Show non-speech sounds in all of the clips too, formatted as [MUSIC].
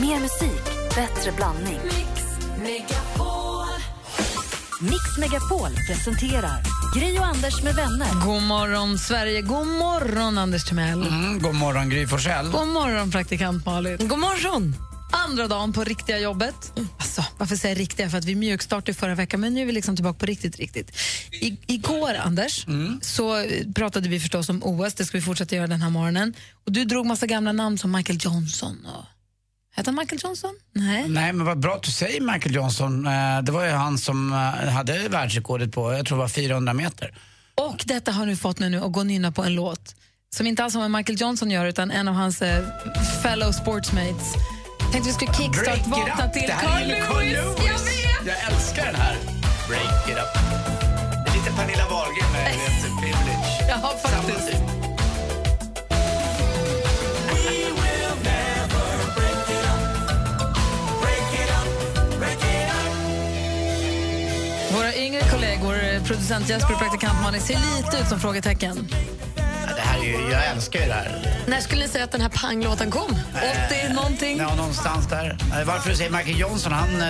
Mer musik, bättre blandning. Mix Megapol presenterar Gri och Anders med vänner. God morgon, Sverige. God morgon, Anders Timell. Mm, god morgon, Gry Forssell. God morgon, praktikant Malin. God morgon. Andra dagen på riktiga jobbet. Alltså, varför säger jag riktiga? För att vi mjukstartade förra veckan, men nu är vi liksom tillbaka på riktigt, riktigt. I, igår, Anders, så pratade vi förstås om OS. Det ska vi fortsätta göra den här morgonen. Och du drog massa gamla namn som Michael Johnson. Och... Hette han Michael Johnson? Nej. Nej, men vad bra att du säger Michael Johnson. Eh, Det var ju han som eh, hade världsrekordet på, jag tror det var 400 meter. Och detta har du fått mig nu att gå och nynna på en låt som inte alls har med Michael Johnson gör utan en av hans eh, fellow sportsmates. Tänkte vi skulle kickstart-vakna till Det här Carl Lewis. Lewis. Jag vet! Jag älskar den här. Break it up. Det är lite Pernilla Wahlgren med [LAUGHS] privilege. Ja, faktiskt. Kollegor, producent Jesper och praktikant Malin, ser lite ut som frågetecken. Ju, jag älskar ju det här. När skulle ni säga att den här panglåten kom? 80 någonting. Ja, någonstans där. Eh, Varför du säger Michael Johnson, han, eh,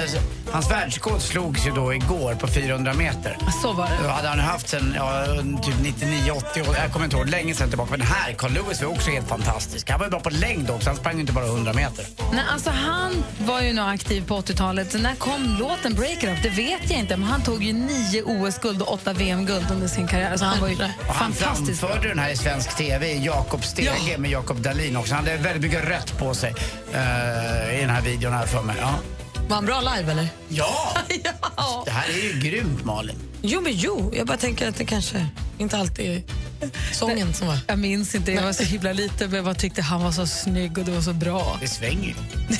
hans världsrekord slogs ju då igår på 400 meter. Så var det. Hade han haft sen ja, typ 99-80 år, jag kommer inte ihåg, länge sedan tillbaka. Men här, Carl Lewis var också helt fantastisk. Han var ju bra på längd också, han sprang inte bara 100 meter. Nej, alltså han var ju nog aktiv på 80-talet. När kom låten Break It Up? Det vet jag inte. Men han tog ju nio OS-guld och åtta VM-guld under sin karriär. Alltså han var ju Och han fantastisk. framförde den här i svensk TV i Jakob Stege med Jakob Dahlin också. Han hade väldigt mycket rött på sig eh, i den här videon här för mig. Ja. Var han bra live eller? ja! [LAUGHS] ja. Det här är ju grymt Malin. Jo, men jo. Jag bara tänker att det kanske inte alltid är sången som var... Jag minns inte, jag var så himla liten men jag bara tyckte han var så snygg och det var så bra. Det svänger ju. [LAUGHS]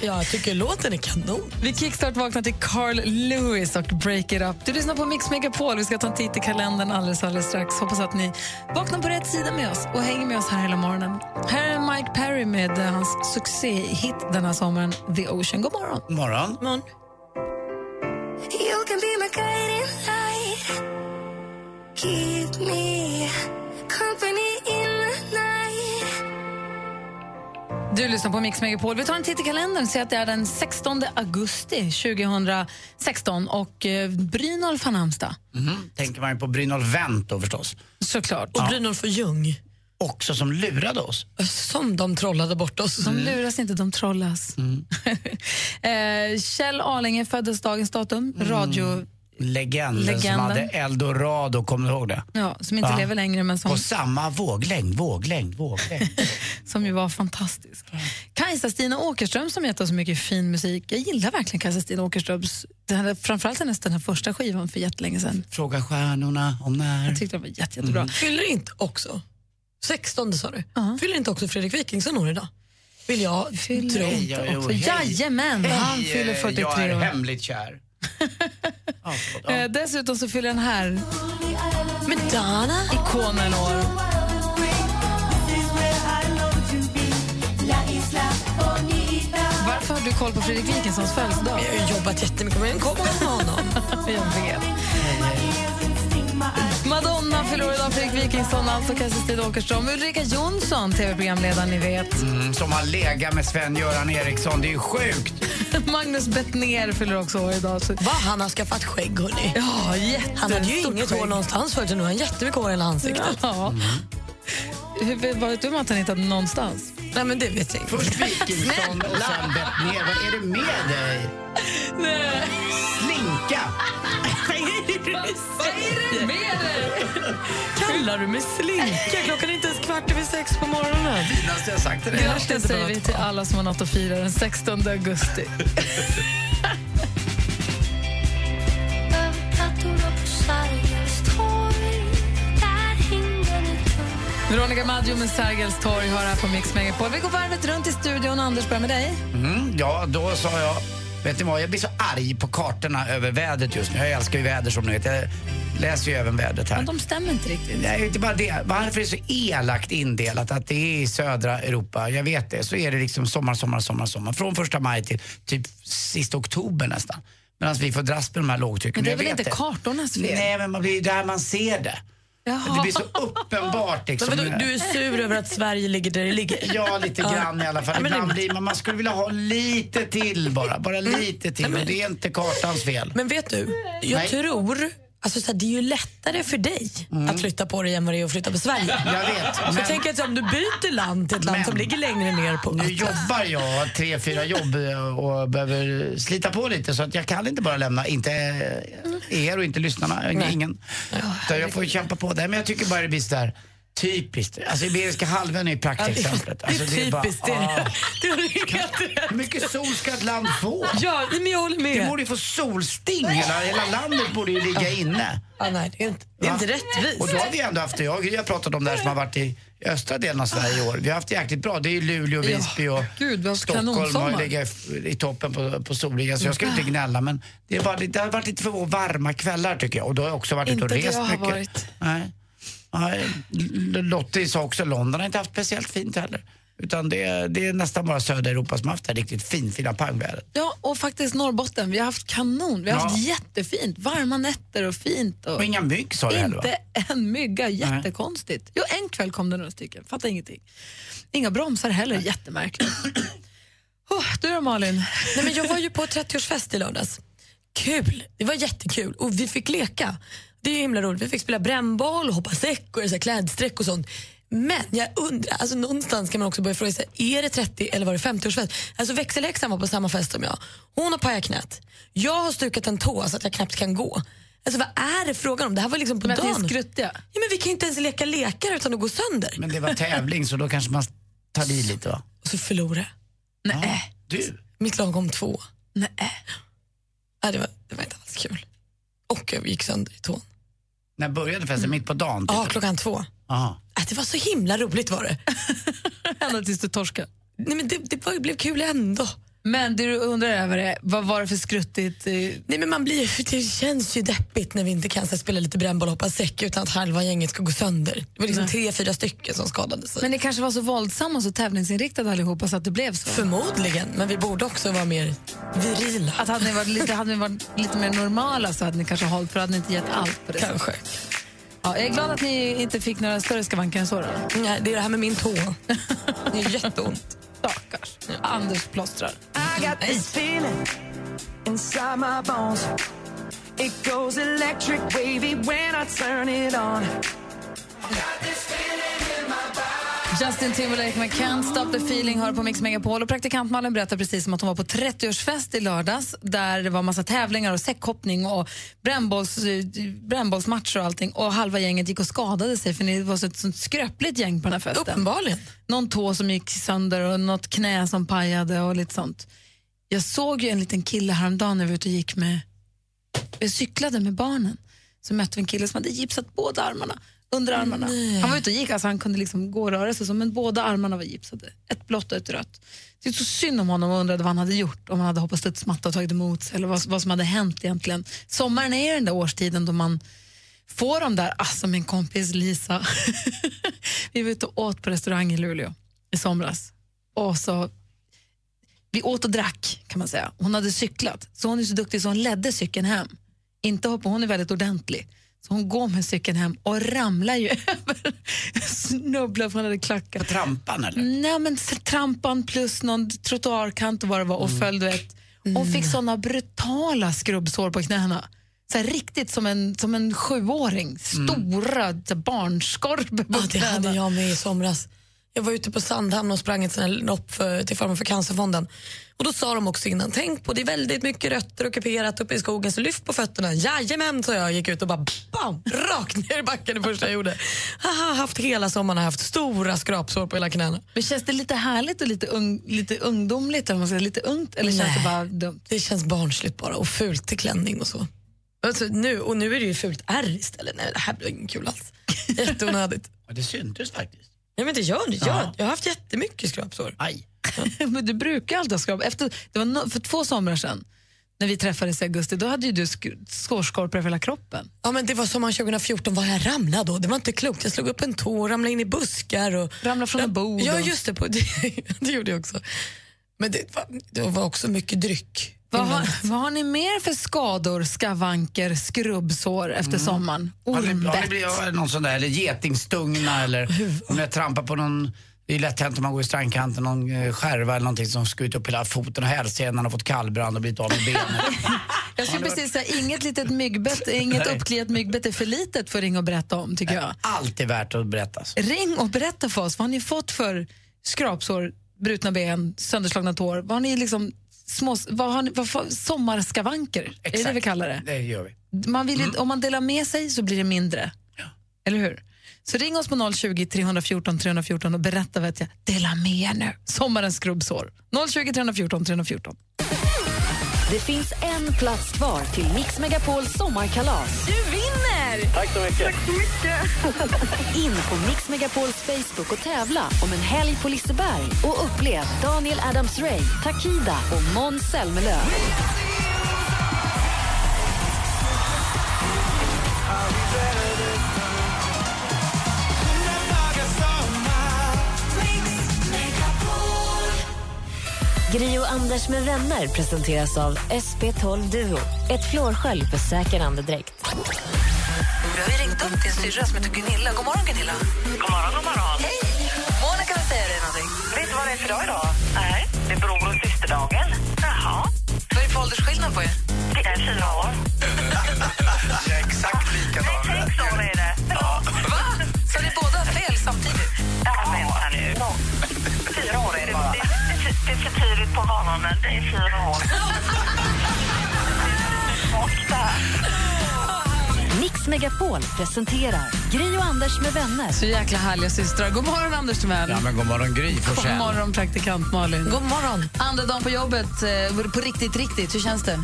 Ja, jag tycker låten är kanon. Vi kickstart vaknar till Carl Lewis och Break It Up. Du lyssnar på Mix Megapol. Vi ska ta en titt i kalendern alldeles, alldeles strax. Hoppas att ni vaknar på rätt sida med oss och hänger med oss här hela morgonen. Här är Mike Perry med hans succéhit denna sommaren, The Ocean. God morgon. Morgon. Man. Keep me company in the night. Du lyssnar på Mix Megapol. Vi tar en titt i kalendern och ser att det är den 16 augusti 2016 och eh, Brynolf har namnsdag. Mhm. Tänker man ju på Brynolf Wendt då förstås. Såklart. Och Brynolf och Ljung. Också som lurade oss. Som de trollade bort oss. De luras inte, de trollas. [LAUGHS] eh, Kjell Arlinge föddes dagens datum. Radio, Legenden, som Legenden. hade Eldorado, kommer du ihåg det? ja, som inte Ja. lever längre men som, På samma våglängd, våglängd, våglängd. [LAUGHS] som ju var fantastisk. Kajsa-Stina Åkerström som gett oss så mycket fin musik. Jag gillar verkligen Kajsa-Stina Åkerströms, den här, framförallt hennes den här första skivan för jättelänge sedan. Fråga stjärnorna om när. Jag tyckte den var jätte, jättebra. Fyller inte också, 16 sa du, Ja. fyller inte också Fredrik Wikingsson år idag? Vill jag Fyller tro. inte också. hej. Jajamän, han fyller eh, 43 Jag är år. hemligt kär. Förlåt, [LAUGHS] ja. Eh, dessutom så fyller den här Madonna. ikonen år. Varför har du koll på Fredrik Wikingssons födelsedag? Jag har jobbat jättemycket med en kompis med honom. [LAUGHS] Madonna fyller år idag, Fredrik Wikingsson, alltså Kerstin Åkerström. Ulrika Jonsson, tv-programledaren ni vet. Mm, Som har legat med Sven-Göran Eriksson, det är ju sjukt. [LAUGHS] Magnus Bettner fyller också år idag. Så... Va, han har skaffat skägg hörni. Ja, jättestort Han hade ju inget skägg. hår någonstans förut, nu har han jättemycket hår i hela ansiktet. Ja. Hur, vad vet du om att han hittat någonstans? Nej men det vet jag inte. Först Wikingsson och [LAUGHS] sen Bettner. Vad är det med dig? Slinka! Vad är det med dig? Kallar du mig slinka? Klockan är inte ens kvart över sex på morgonen. Finaste jag sagt till dig. Grattis säger vi till alla som har något att fira den 16 augusti. [LAUGHS] Veronica Maggio med Sergels torg har här på Mix Megapol. Vi går varvet runt i studion. Anders, börjar med dig. Mm, ja, då sa jag... Vet ni vad, jag blir så arg på kartorna över vädret just nu. Jag älskar ju väder som ni vet. Jag läser ju även vädret här. Men de stämmer inte riktigt. Nej, inte bara det. Varför är det så elakt indelat att det är i södra Europa? Jag vet det. Så är det liksom sommar, sommar, sommar, sommar. Från första maj till typ sista oktober nästan. Medan vi får dras med de här lågtrycken. Men det är väl inte kartornas fel? Nej, men man blir där man ser det. Det blir så uppenbart. Liksom. [LAUGHS] Men vadå, du är sur över att Sverige ligger där det ligger? Ja, lite grann i alla fall. Ja, Ibland blir man, man skulle vilja ha lite till bara. Bara lite till. Och det är inte kartans fel. Men vet du, jag Nej. tror... Alltså så här, det är ju lättare för dig att flytta på dig än vad det är att flytta på Sverige. Jag vet. Så Men tänker att om du byter land till ett land Men- som ligger längre ner på nu jobbar jag har tre, fyra jobb eh, och behöver slita på lite så att jag kan inte bara lämna, inte eh, er och inte lyssnarna, ingen. Utan jag får kämpa på det. Men jag tycker bara det blir sådär typiskt. Alltså Iberiska halvön är praktexemplet. Det Alltså, är bara, typiskt. Det ah. är, det är [LAUGHS] helt rätt. Hur mycket sol ska ett land få? Ja, men jag håller Det med. borde ju få solsting. Hela, hela landet borde ju ligga inne. Ja, nej, det är inte, det är inte rättvist. Och då har vi ändå haft, jag och Gry har pratat om det här som har varit i östra delen av Sverige i år. Vi har haft det jäkligt bra. Det är Luleå, Visby och gud, har haft Stockholm har legat i- toppen på, på solligan. Så jag ska inte gnälla men det, är bara, det har varit lite för varma kvällar tycker jag. Och då har jag också varit ute och Inte det rest jag har mycket. varit. Nej. Nej, Lottie sa också London har inte haft speciellt fint heller. Utan det, är- det är nästan bara södra Europa som har haft det här riktigt fin, fina pangvädret. Ja, och faktiskt Norrbotten. Vi har haft kanon. Vi har Ja. haft jättefint. Varma nätter och fint. Och Och inga mygg sa du heller va? inte en mygga. Jättekonstigt. Jo, en kväll kom det några stycken. Fattar ingenting. Inga bromsar heller. Jättemärkligt. Oh, du då Malin? Nej, men jag var ju på 30-årsfest i lördags. Kul! Det var jättekul. Och vi fick leka. Det är ju himla roligt. Vi fick spela brännboll, hoppa säck och så här klädsträck och sånt. Men jag undrar, alltså någonstans kan man också börja fråga sig, är det 30 eller var det 50-årsfest? Alltså växelläxan var på samma fest som jag. Hon har pajat knät. Jag har stukat en tå så att jag knappt kan gå. Alltså vad är det frågan om? Det här var liksom på Men att ni är dagen. Ja, men vi kan inte ens leka lekar utan att gå sönder. Men det var tävling så då kanske man tar i lite va? Och så förlorade. Nej. Du? Mitt lag kom två. Nej. Nej, det, var, det var inte alls kul. Och jag gick sönder i tån. När började festen? Mitt på dagen? Typ. Ja, klockan två. Aha. Äh, det var så himla roligt var det. [LAUGHS] Ända tills du torskade. Nej, men det, det var, blev kul ändå. Men det du undrar över är, vad var det för skruttigt? Nej, men man blir, det känns ju deppigt när vi inte kan så spela lite brännboll och hoppa säck utan att halva gänget ska gå sönder. Det var liksom tre, fyra stycken som skadade sig. Men ni kanske var så våldsamma och så tävlingsinriktade allihopa så att det blev så? Förmodligen, men vi borde också vara mer virila. Att hade ni varit lite, hade ni varit lite mer normala så hade ni kanske hållit för hade ni inte gett allt på det. Kanske. Ja, jag är glad att ni inte fick några större skavanker än så. Då. Nej, det är det här med min tå. Det är jätteont. Stackars. Anders plåstrar. I got this feeling inside my bones. It goes electric wavy when I turn it on. Justin Timberlake med Can't Stop the Feeling hör på Mix Megapol. Och praktikant Malin berättar precis som att hon var på 30-årsfest i lördags där det var massa tävlingar och säckhoppning och brännbolls, brännbollsmatcher och allting. Och halva gänget gick och skadade sig för det var så ett sånt skröpligt gäng på den här festen. Uppenbarligen. Någon tå som gick sönder och något knä som pajade och lite sånt. Jag såg ju en liten kille häromdagen när vi ute och gick med, jag cyklade med barnen. Så mötte vi en kille som hade gipsat båda armarna, underarmarna. Han var ute och gick, alltså han kunde liksom gå och röra sig så, men båda armarna var gipsade. Ett blått och ett rött. Det är så synd om honom och undrade vad han hade gjort, om han hade hoppat studsmatta och tagit emot sig eller vad, vad som hade hänt egentligen. Sommaren är den där årstiden då man får de där, alltså min kompis Lisa, [LAUGHS] vi var ute och åt på restaurang i Luleå i somras. Och så, vi åt och drack kan man säga. Hon hade cyklat, så hon är så duktig så hon ledde cykeln hem. Inte hoppa, hon är väldigt ordentlig. Så hon går med cykeln hem och ramlar ju [LAUGHS] över, snubblar för hon hade klackat. Trampan eller? Nej men trampan plus någon trottoarkant och vad det var och föll du vet. Hon fick såna brutala skrubbsår på knäna. Så här, riktigt som en, som en sjuåring. Stora så här, barnskorpor på Ja, det knäna. hade jag med i somras. Jag var ute på Sandhamn och sprang ett lopp för, till förmån för Cancerfonden. Och då sa de också innan, tänk på det är väldigt mycket rötter och kuperat uppe i skogen så lyft på fötterna. Jajamän, sa jag gick ut och bara bam, rakt ner i backen det första jag gjorde. Haha, haft hela sommaren haft stora skrapsår på hela knäna. Men känns det lite härligt och lite, ung, lite ungdomligt? Eller, man säga, lite ungt, eller känns Nej. det bara dumt? Det känns barnsligt bara och fult till klänning och så. Alltså, nu, och nu är det ju fult ärr istället. Nej, det här blir inget kul alls. [LAUGHS] Jätteonödigt. Ja, det syntes faktiskt. Nej, men det gör det. Ja. Jag, jag har haft jättemycket skrapsår. Aj. [LAUGHS] Men du brukar alltid ha skrap. Efter, det var no, för två somrar sedan, när vi träffades i augusti, då hade ju du sk- skårskorpor över hela kroppen. Ja, men det var sommaren 2014 var jag ramlade då. Det var inte klokt. Jag slog upp en tå, ramlade in i buskar. Och... Ramlade från en bord Ja, och- just det. På, det, [LAUGHS] det gjorde jag också. Men det var, det var också mycket dryck. Vad har, vad har ni mer för skador, skavanker, skrubbsår efter sommaren? Har ni, har ni Ormbett? har ni någon sån där, eller getingstungna eller om jag trampar på någon det är lätt hänt om man går i strandkanten, någon eh, skärva eller någonting som skurit upp hela foten och hälsenan och fått kallbrand och blivit av med benet. [LAUGHS] Jag skulle precis säga, inget litet myggbett, inget uppkliat myggbett är för litet för att ringa och berätta om, tycker jag. Allt är värt att berättas. Ring och berätta för oss, vad har ni fått för skrapsår, brutna ben, sönderslagna tår? Vad har ni liksom små, vad har ni, vad sommarskavanker, är det det vi kallar det? Det gör vi. Man vill, ju- Om man delar med sig så blir det mindre. Eller hur? Så ring oss på 020 314 314 och berätta vet jag, dela med er nu. Sommarens skrubbsår. 020 314 314. Det finns en plats kvar till Mix Megapols sommarkalas. Du vinner! Tack så mycket. [LAUGHS] In på Mix Megapols Facebook och tävla om en helg på Liseberg och upplev Daniel Adams-Ray, Takida och Måns Zelmerlöw. Gri och Anders med vänner presenteras av SP12 Duo. Ett flårskölj för säker andedräkt. Vi har ju ringt upp din syrra som heter Gunilla. God morgon, Gunilla. God morgon, god morgon. Hej! Monica vill säga dig någonting. Vet du vad det är för dag idag? Nej. Det är bror och systerdagen. Jaha. Vad är det för åldersskillnad på er? Det är fyra år. [LAUGHS] Jag är exakt likadan. Nej, sex år är det. Ja. Va? Så ni båda har fel samtidigt? Ja, vänta nu. Det, är för tidigt på morgonen. Det är fyra år. Mix Megapol presenterar Gri och Anders med vänner. Så jäkla härliga systrar. God morgon, Anders Timell. Ja, men god morgon Gry God Forssell. morgon, praktikant Malin. God morgon. Andra dagen på jobbet, eh, på riktigt, riktigt. Hur känns det?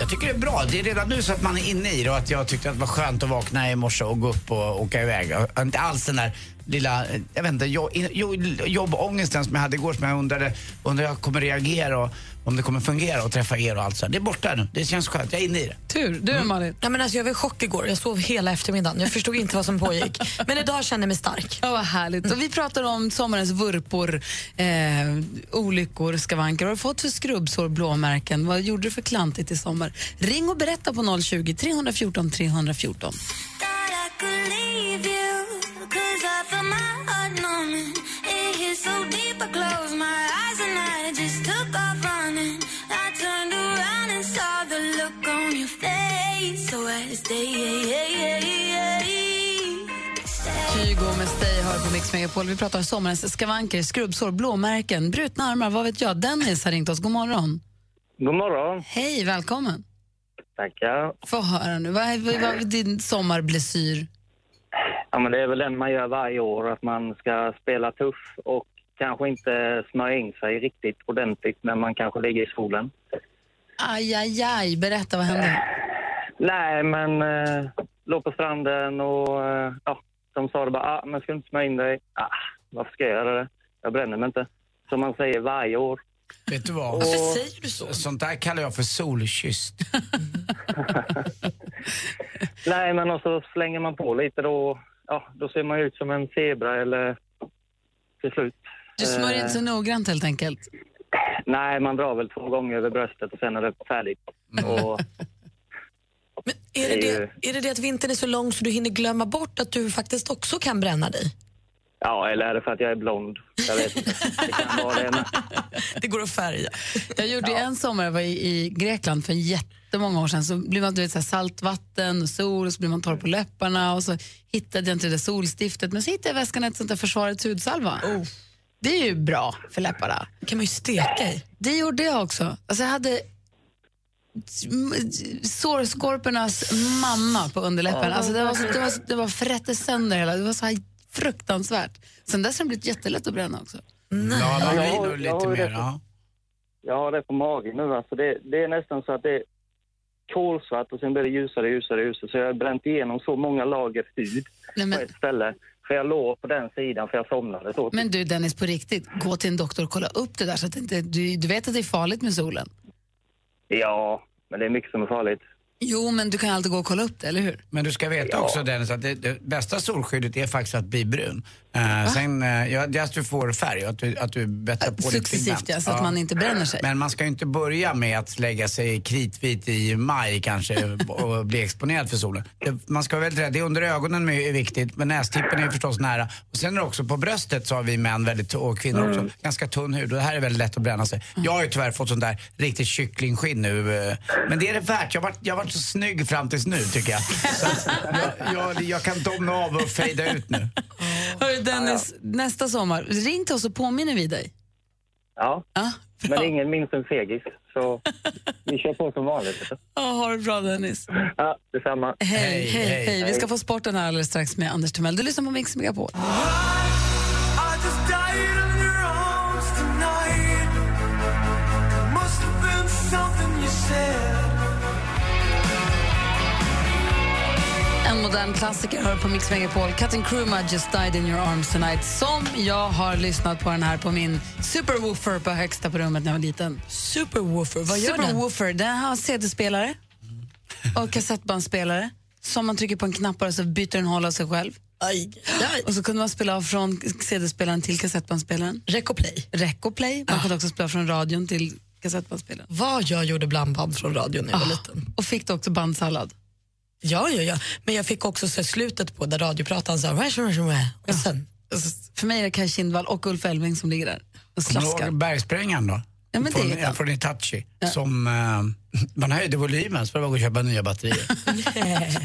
Jag tycker det är bra. Det är redan nu så att man är inne i det och att jag tyckte att det var skönt att vakna i morse och gå upp och åka iväg. Och Inte alls den där lilla, jag vet inte, jo- jo- jobbångesten som jag hade igår som jag undrade, undrade hur jag kommer reagera och om det kommer fungera och träffa er och allt så. Det är borta nu. Det känns skönt. Jag är inne i det. Tur. Du då, Malin? Ja, men alltså, jag var i chock igår. Jag sov hela eftermiddagen. Jag förstod inte vad som pågick. Men idag känner jag mig stark. Ja, vad härligt. Och vi pratar om sommarens vurpor, eh, olyckor, skavanker. Vad har du fått för skrubbsår, blåmärken? Vad gjorde du för klantigt i sommar? Ring och berätta på 020 314 314. Kygo med Stay hör på Mix Megapol. Vi pratar om sommarens skavanker, skrubbsår, blåmärken, brutna armar, vad vet jag. Dennis har ringt oss. God morgon. God morgon. Hej, välkommen. Tackar. Få höra nu. Vad är, vad är din sommarblessyr? Ja, men det är väl den man gör varje år, att man ska spela tuff och kanske inte smörja in sig riktigt ordentligt när man kanske ligger i solen. Aj, aj, aj. Berätta, vad hände? Nej, men eh, låg på stranden och eh, ja, de sa det bara, ah, men ska du inte smörja in dig? Ah, varför ska jag göra det? Jag bränner mig inte. Som man säger varje år. Vet du vad? Varför säger du så? Sånt där kallar jag för solkysst. [LAUGHS] Nej, men och så slänger man på lite då, ja, då ser man ut som en zebra eller till slut. Du smörjer Eh, inte så noggrant helt enkelt. Nej, man drar väl två gånger över bröstet och sen är det färdigt. Och, [LAUGHS] Men är, det det, är det det att vintern är så lång så du hinner glömma bort att du faktiskt också kan bränna dig? Ja, eller är det för att jag är blond? Jag vet inte. Det kan vara det. Men, [LAUGHS] Det går att färga. Jag gjorde ju en sommar, jag var i, i Grekland för jättemånga år sedan, så blir man du vet, så saltvatten och sol och så blir man torr på läpparna och så hittade jag inte det där solstiftet men så hittade jag i väskan ett sånt där försvarets hudsalva. Det är ju bra för läpparna. kan man ju steka i. Det gjorde jag också. Alltså jag hade sårskorpornas mamma på underläppen. Alltså det var, så- det var, det var frätte sönder hela, det var så här fruktansvärt. Sen dess har det blivit jättelätt att bränna också. Ja, man jag blir har- nog lite mer. Ja. jag har det på magen nu. Alltså det, det är nästan så att det är kolsvart och sen blir det ljusare, ljusare, ljusare. Så jag har bränt igenom så många lager hud Nej, på men, ett ställe. För jag låg på den sidan för jag somnade så. men du Dennis, på riktigt, gå till en doktor och kolla upp det där så att inte, du, du vet att det är farligt med solen. Ja, men det är mycket som är farligt. Jo, men du kan alltid gå och kolla upp det, eller hur? Men du ska veta också Dennis att det, det bästa solskyddet är faktiskt att bli brun. Uh, sen, uh, ja, det är att du får färg och att du, att du bättrar på ditt Successivt, pigment. ja, så att man inte bränner sig. Men man ska ju inte börja med att lägga sig kritvit i maj kanske [LAUGHS] och bli exponerad för solen. Det, man ska vara väldigt rädd. Det är under ögonen är viktigt, men nästippen är ju förstås nära. Och sen är det också på bröstet så har vi män väldigt, och kvinnor också ganska tunn hud och det här är väldigt lätt att bränna sig. Jag har ju tyvärr fått sånt där riktigt kycklingskinn nu. eh, Men det är det värt. Jag har varit, jag har varit så snygg fram tills nu tycker jag. Så att jag, jag, jag kan domna av och fejda ut nu. Hörru Dennis, nästa sommar, ring till oss och påminner vi dig. Ja, Ja, men ingen minns en fegis. Så vi kör på som vanligt. Ja, ha det bra Dennis. Ja, detsamma. Hej, hej, Hej, hej. hej. Vi ska få sporten här alldeles strax med Anders Timell. Du lyssnar på Mix Megapol. Modern klassiker hör på Mix Megapol. Cutting Kruma Just Died in your arms tonight. Som jag har lyssnat på den här på min superwoofer på högsta på rummet när jag var liten. Superwoofer, vad gör den? Superwoofer, den har CD-spelare och kassettbandspelare. Som man trycker på en knapp och så byter den håll av sig själv. Aj, aj. Och så kunde man spela av från CD-spelaren till kassettbandspelaren. Rec och play. Rec och play. Man kunde också spela från radion till kassettbandspelaren. Vad jag gjorde blandband från radion när jag var liten. Och fick du också bandsallad. Ja, ja, ja. Men jag fick också så slutet på där radioprataren sa och sen För mig är det Kaj Kindvall och Ulf Elving som ligger där och slaskar. bergsprängaren då? Ja, men det från, jag. ja, från. Som, eh, man höjde volymen så var det bara att gå och köpa nya batterier.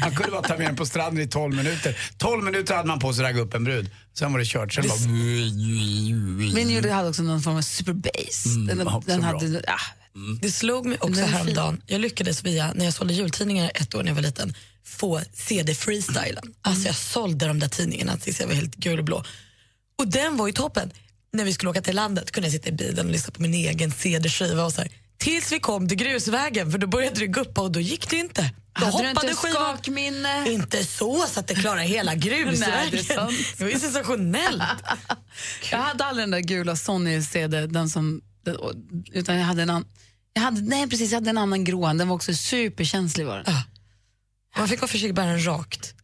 [LAUGHS] man kunde bara ta med den på stranden i 12 minuter. 12 minuter hade man på sig att ragga upp en brud. Sen var det kört. Sen bara... Min hade också någon form av superbass. den också den bra. hade, ah, Det slog mig också häromdagen. Jag lyckades via, när jag sålde jultidningar ett år när jag var liten, få CD-freestylen. Alltså jag sålde de där tidningarna tills jag var helt gul och blå. Och den var ju toppen. När vi skulle åka till landet kunde jag sitta i bilen och lyssna på min egen CD-skiva och så här. Tills vi kom till grusvägen för då började det guppa och då gick det inte. Då hade du hoppade inte skivan. skakminne? Inte så så att det klarar hela grusvägen. [LAUGHS] Nej, det är sant. det var ju sensationellt. [LAUGHS] Jag hade aldrig den där gula Sony-CD, den som, utan jag hade en annan. Jag hade, nej precis, jag hade en annan grå, den var också superkänslig. Var den. Man fick vara försiktig bära den rakt.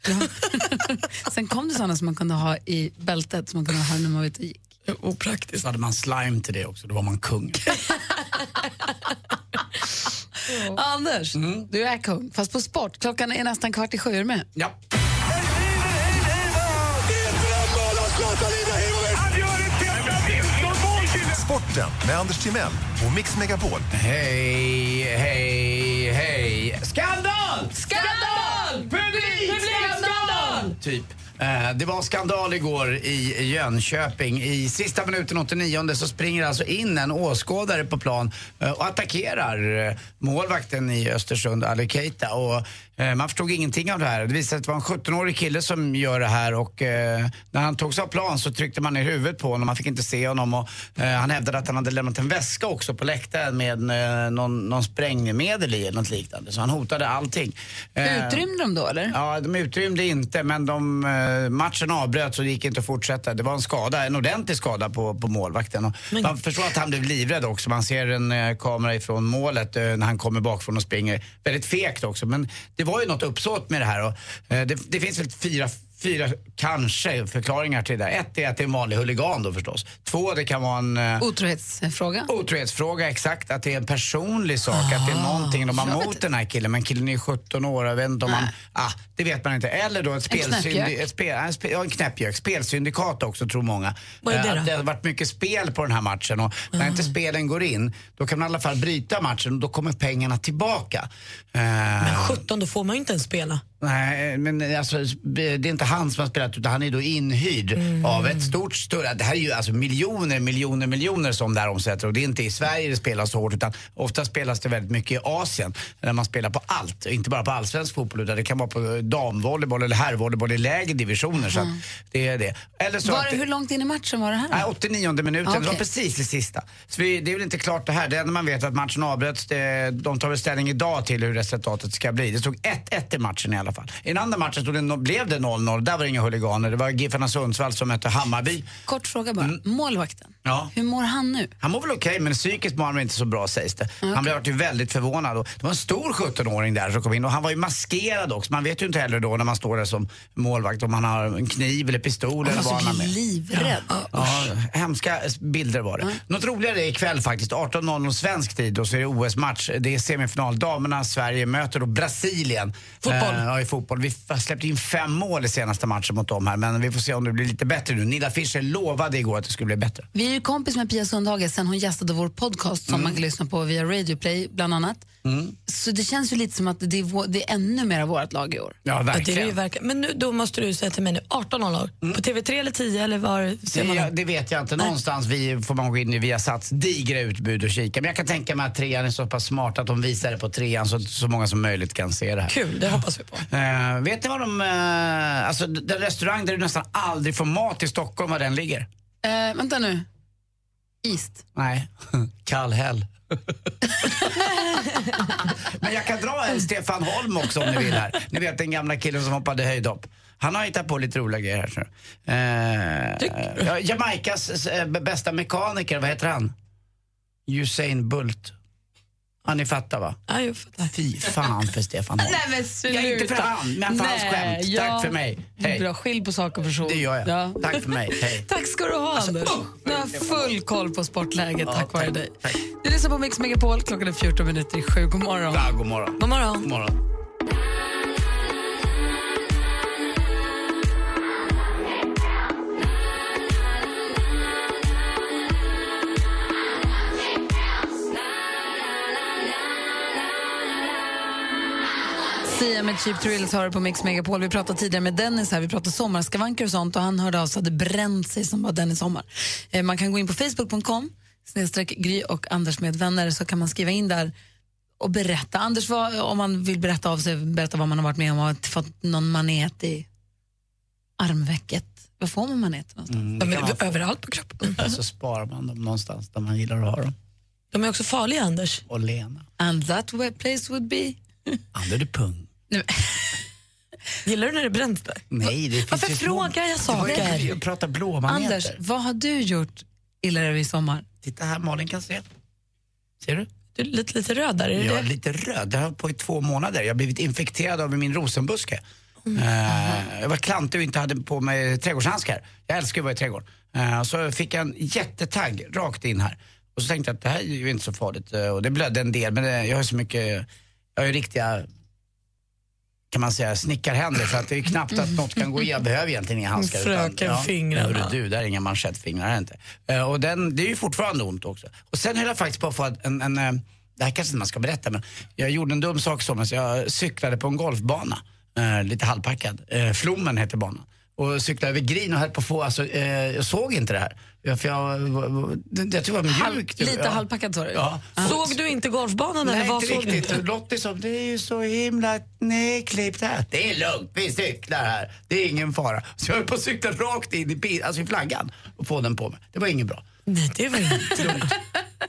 [LAUGHS] Sen kom det såna som man kunde ha i bältet som man kunde ha när man var ute och gick. Opraktiskt. Så hade man slime till det också, då var man kung. [LAUGHS] Anders, du är kung, fast på sport. Klockan är nästan kvart i sju, är du med? Ja. Sporten med Anders Timell och Mix Megapol. Hej, hej, hej. Skandal! Skandal! Publik! Skandal! Typ. Eh, Det var skandal igår i Jönköping. I sista minuten, 89 så springer alltså in en åskådare på plan eh, och attackerar eh, målvakten i Östersund, Ali Keita. Och man förstod ingenting av det här. Det visade sig att det var en 17-årig kille som gör det här och eh, när han togs av plan så tryckte man ner huvudet på honom. Man fick inte se honom och eh, han hävdade att han hade lämnat en väska också på läktaren med eh, någon, någon sprängmedel i eller något liknande. Så han hotade allting. Eh, Utrymde de då, eller? Ja, de utrymde inte, men de, eh, matchen avbröts och det gick inte att fortsätta. Det var en skada, en ordentlig skada på, på målvakten. Och man förstår att han blev livrädd också. Man ser en eh, kamera ifrån målet eh, när han kommer bakifrån och springer. Väldigt fegt också, men det det var ju något uppsåt med det här. Och, eh, det, det finns väl fyra Fyra, kanske, förklaringar till det där. Ett är att det är en vanlig huligan då förstås. Två, det kan vara en eh, Otrohetsfråga. Otrohetsfråga, exakt. Att det är en personlig sak, att det är någonting de har mot den här killen. Men killen är 17 år, jag vet inte om han... Ah, det vet man inte. Eller då ett. Ett spel, spe, ja, en knäppjök. Spelsyndikat också, tror många. Vad är det Eh, då? att det har varit mycket spel på den här matchen och när inte spelen går in, då kan man i alla fall bryta matchen och då kommer pengarna tillbaka. Eh, Men 17, då får man ju inte ens spela. Nej, men alltså, det är inte han som har spelat utan han är då inhyrd Mm. av ett stort, större, det här är ju alltså miljoner, miljoner, miljoner som det här omsätter och det är inte i Sverige det spelas så hårt utan ofta spelas det väldigt mycket i Asien där man spelar på allt, inte bara på allsvensk fotboll utan det kan vara på damvolleyboll eller herrvolleyboll i lägre divisioner så att det är det. Eller så Mm. Var att det, hur långt in i matchen var det här? Nej, 89 minuten, det var precis det sista. Så vi, det är väl inte klart det här. Det enda man vet är att matchen avbröts. De tar väl ställning idag till hur resultatet ska bli. Det stod 1-1 i matchen i alla fall. Fall. I den andra matchen stod det, blev det 0-0. Där var det inga huliganer. Det var Giffarna Sundsvall som mötte Hammarby. Kort fråga bara. Målvakten, Ja. hur mår han nu? Han mår väl okej, men psykiskt mår han inte så bra sägs det. Han blev ju väldigt förvånad. Och det var en stor 17-åring där som kom in och han var ju maskerad också. Man vet ju inte heller då när man står där som målvakt om han har en kniv eller pistol eller vad han har Alltså, med. livrädd. Ja, hemska bilder var det. Något roligare är ikväll faktiskt, 18.00 svensk tid, och så är det OS-match. Det är semifinal. Damerna, Sverige möter då Brasilien. Fotboll. Eh, ja, i fotboll. Vi släppte in fem mål i senaste matchen mot dem här, men vi får se om det blir lite bättre nu. Nilla Fischer lovade igår att det skulle bli bättre. Vi är ju kompis med Pia Sundhage sen hon gästade vår podcast som man kan lyssna på via Radio Play bland annat. Så det känns ju lite som att det är, vår, det är ännu mer av vårt lag i år. Ja, Ja, det är verkligen. verkligen. Men nu, då måste du säga till mig nu, 18.00. På TV3 eller 10 eller var ser man Det, dem? det vet jag inte. Någonstans vi, får man gå in i Viasats digra utbud och kika. Men jag kan tänka mig att trean är så pass smart att de visar det på trean så att så många som möjligt kan se det här. Kul, det hoppas vi på. Eh, vet ni var de, eh, alltså den restaurang där du nästan aldrig får mat i Stockholm, var den ligger? Eh, vänta nu. East. Nej, [LAUGHS] Kallhäll. [LAUGHS] Men jag kan dra en Stefan Holm också om ni vill här. Ni vet den gamla killen som hoppade höjdhopp. Han har hittat på lite roliga grejer här. du. Eh, ja, Jamaikas bästa mekaniker, vad heter han? Usain Bult. Ja, ni fattar va? Ja, jag fattar. Fy fan för Stefan Holm. Nej men sluta. Ja, inte för han, men för hans skämt. Tack för mig. Hej. Bra, skilj på sak och person. Det gör jag. Ja. Tack för mig. Hej. [LAUGHS] Tack ska du ha, Anders. Du har full koll på sportläget tack vare dig. Tack. Du lyssnar på Mix Megapol. Klockan är 14 minuter i sju. God morgon. Ja, god morgon. God morgon. God morgon. Sia med Cheap Thrills har på Mix Megapol. Vi pratade tidigare med Dennis här, vi pratade sommarskavanker och sånt och han hörde av sig att det bränt sig som var Dennis sommar. Eh, man kan gå in på facebook.com snedstreck Gry och Anders med vänner så kan man skriva in där och berätta. Anders, vad, om man vill berätta av sig, berätta vad man har varit med om och fått någon manet i armvecket. Var får man maneter någonstans? Mm, man överallt på kroppen. få. Så sparar man dem någonstans där man gillar att ha dem. De är också farliga, Anders. Och Lena. And that place would be... Under du pung. [LAUGHS] Gillar du när det bränns där? Nej, det finns Varför ju små- frågar jag var ju- saker? Jag pratar blåmaneter. Anders, vad har du gjort illa i sommar? Titta här, Malin kan se. Ser du? Du är lite, lite röd där, är det Jag är det? lite röd. Det har på i två månader. Jag har blivit infekterad av min rosenbuske. Eh, jag var klantig och inte hade på mig trädgårdshandskar. Jag älskar att vara i trädgården. Eh, så fick jag en jättetagg rakt in här. Och så tänkte jag att det här är ju inte så farligt. Eh, och det blödde en del, men jag har så mycket, jag har ju riktiga kan man säga, snickarhänder så att det är knappt att något kan gå i. Jag behöver egentligen inga handskar. Frökenfingrarna. Ja, hörru du, där är inga manschettfingrar inte. Eh, och den, det är ju fortfarande ont också. Och sen höll jag faktiskt på att få en, en eh, det här kanske inte man ska berätta men jag gjorde en dum sak som jag cyklade på en golfbana, eh, lite halvpackad. Eh, Flommen heter banan. Och cyklade över green och höll på att få, alltså, eh, jag såg inte det här. Ja, För jag, jag tror det var mjukt. Lite ja. halvpackat sa du? Ja. Såg du inte golfbanan eller Nej, vad inte såg riktigt. Lottie sa, det är ju så himla nedklippt här. Det är lugnt, vi cyklar här. Det är ingen fara. Så jag höll på att cykla rakt in i, bil, alltså i flaggan och få den på mig. Det var inget bra. Nej, det var inte [LAUGHS] Dumt.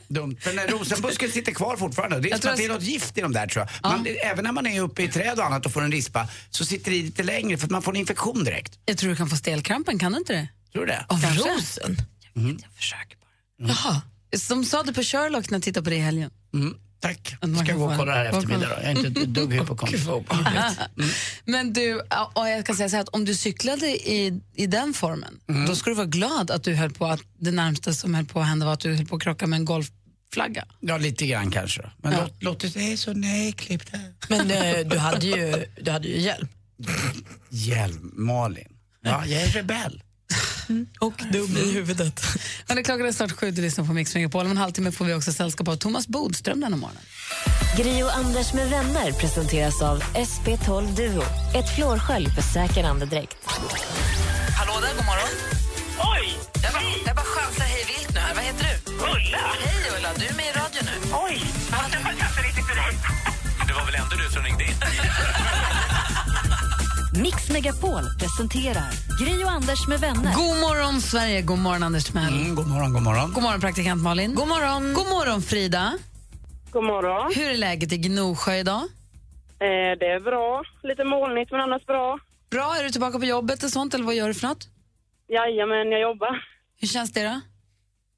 Dumt. Men eh, rosenbusken sitter kvar fortfarande. Det är Jag som att det är något gift i de där tror jag. Man, även när man är uppe i träd och annat och får en rispa så sitter det i lite längre för att man får en infektion direkt. Jag tror du kan få stelkrampen, kan du inte det? Tror du det? Av Kanske. rosen? Mm. Jag försöker bara. Jaha. Som sa du på Sherlock när jag tittade på det i helgen. Mm, tack. Ska kan gå och kolla det här en- eftermiddag då. Jag är inte ett dugg hypokondrisk. [LAUGHS] Men du, och jag kan säga så här att om du cyklade i, i den formen, Mm. då ska du vara glad att du höll på att det närmsta som höll på att hända var att du höll på att krocka med en golfflagga. Ja, lite grann kanske. Men Ja. låt, låt det är så nedklippt här. Men eh, du, hade ju, du hade ju hjälm. [LAUGHS] Hjälm, Malin. Ja, jag är rebell. Och dum i huvudet. [LAUGHS] Men det klockan är snart sju, du lyssnar på Mix Megapol. Om en halvtimme får vi också sällskap av Thomas Bodström den här morgonen. Gri och Anders med vänner presenteras av SP12 Duo. Ett flårskölj för säker andedräkt. Hallå där, god morgon. Oj! Jag bara, jag bara chansar hej vilt nu här. Vad heter du? Ulla! Hej Ulla, du är med i radio nu. Oj! Det Mix Megapol presenterar Gri och Anders med vänner. God morgon Sverige, god morgon Anders Timell. Mm, god morgon, god morgon. God morgon praktikant Malin. God morgon. God morgon Frida. God morgon. Hur är läget i Gnosjö idag? Eh, det är bra. Lite molnigt men annars bra. Bra, är du tillbaka på jobbet och sånt eller vad gör du för något? Jajamän, jag jobbar. Hur känns det då?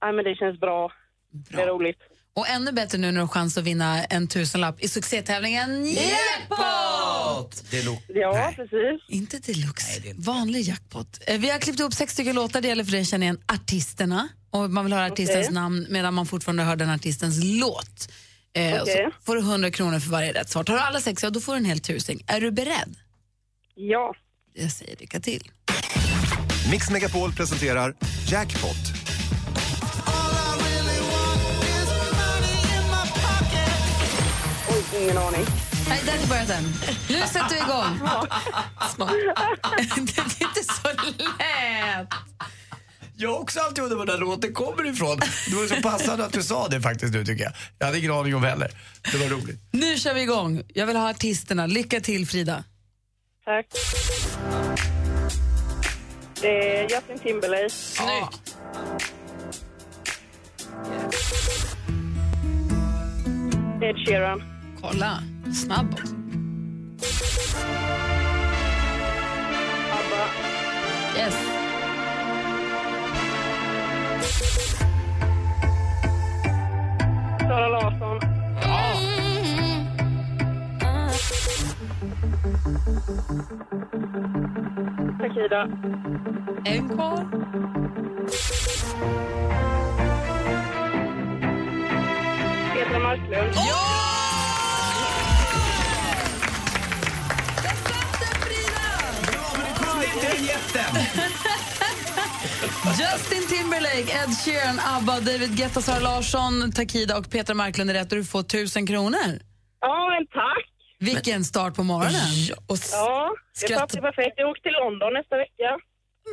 Nej, men det känns bra. Det är roligt. Och ännu bättre nu när du har chans att vinna en tusenlapp i succétävlingen Jackpot! Lo- Ja, Nej. precis. Inte deluxe, vanlig jackpot. Eh, Vi har klippt upp sex stycken låtar, det gäller för dig att känna igen artisterna. Och man vill höra artistens Okej. namn medan man fortfarande hör den artistens låt. Eh, och Okej. Så får du 100 kronor för varje rätt svar. Tar du alla sex, ja, då får du en hel tusing. Är du beredd? Ja. Jag säger lycka till. Mix Megapol presenterar Jackpot. Ingen aning. Nej, där har börjat den. Nu sätter vi igång. [LAUGHS] Smart. [LAUGHS] det är inte så lätt. Jag har också alltid undrat var den låten kommer ifrån. Det var så passande att du sa det faktiskt nu tycker jag. Jag hade ingen aning om heller. Det var roligt. Nu kör vi igång. Jag vill ha artisterna. Lycka till, Frida. Tack. Det är Justin Timberlake. Snyggt. Ed Sheeran. Kolla. Snabb också. ABBA. Yes. Sara Larsson. Takida. En kvar. Petra Marklund. Inte den jätten! Justin Timberlake, Ed Sheeran, ABBA, David Guetta, Sara Larsson, Takida och Petra Marklund är rätt och du får tusen kronor. Ja, men tack. Vilken start på morgonen. Och Ja, det Skratt- passar perfekt. Jag åker till London nästa vecka.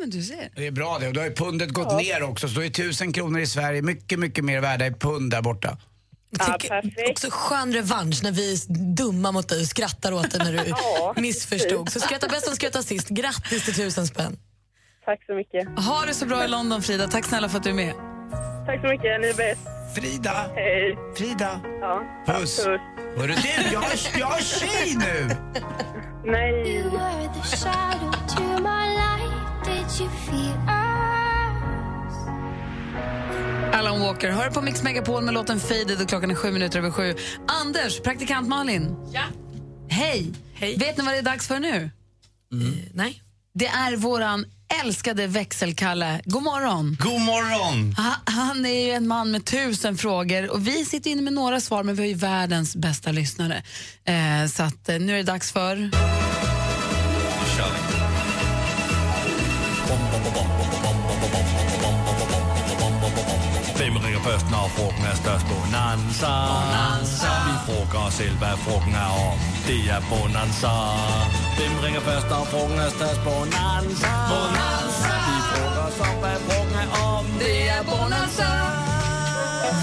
Men du ser. Det är bra det. Och då har ju pundet gått ner också. Så då är tusen kronor i Sverige mycket, mycket mer värda i pund där borta. Ja, perfekt. också skön revansch när vi är dumma mot dig och skrattar åt dig när du [LAUGHS] Ja, missförstod. Så skratta bäst som skrattar sist. Grattis till tusen spänn. Tack så mycket. Ha det så bra i London, Frida. Tack snälla för att du är med. Tack så mycket. Ni är bäst. Frida! Hej. Frida! Ja. Puss! Puss. Hörru du, jag jag har tjej nu! Nej. Alan Walker hör på Mix Megapol med låten Faded och klockan är sju minuter över sju. Anders, praktikant Malin. Ja. Hej. Hej. Vet ni vad det är dags för nu? Nej. Det är våran älskade växelkalle. God morgon. God morgon! Ha- Han är ju en man med tusen frågor och vi sitter inne med några svar men vi har ju världens bästa lyssnare. Eh, så att, eh, nu är det dags för... Først, når frugten er størst? Bonanza. Bonanza. Vi frågar os selv, hvad frugten er om. Det er Bonanza. Hvem ringer først, når frugten er størst? Bonanza. Bonanza. Vi frågar os om, hvad frugten er om. Det är Bonanza!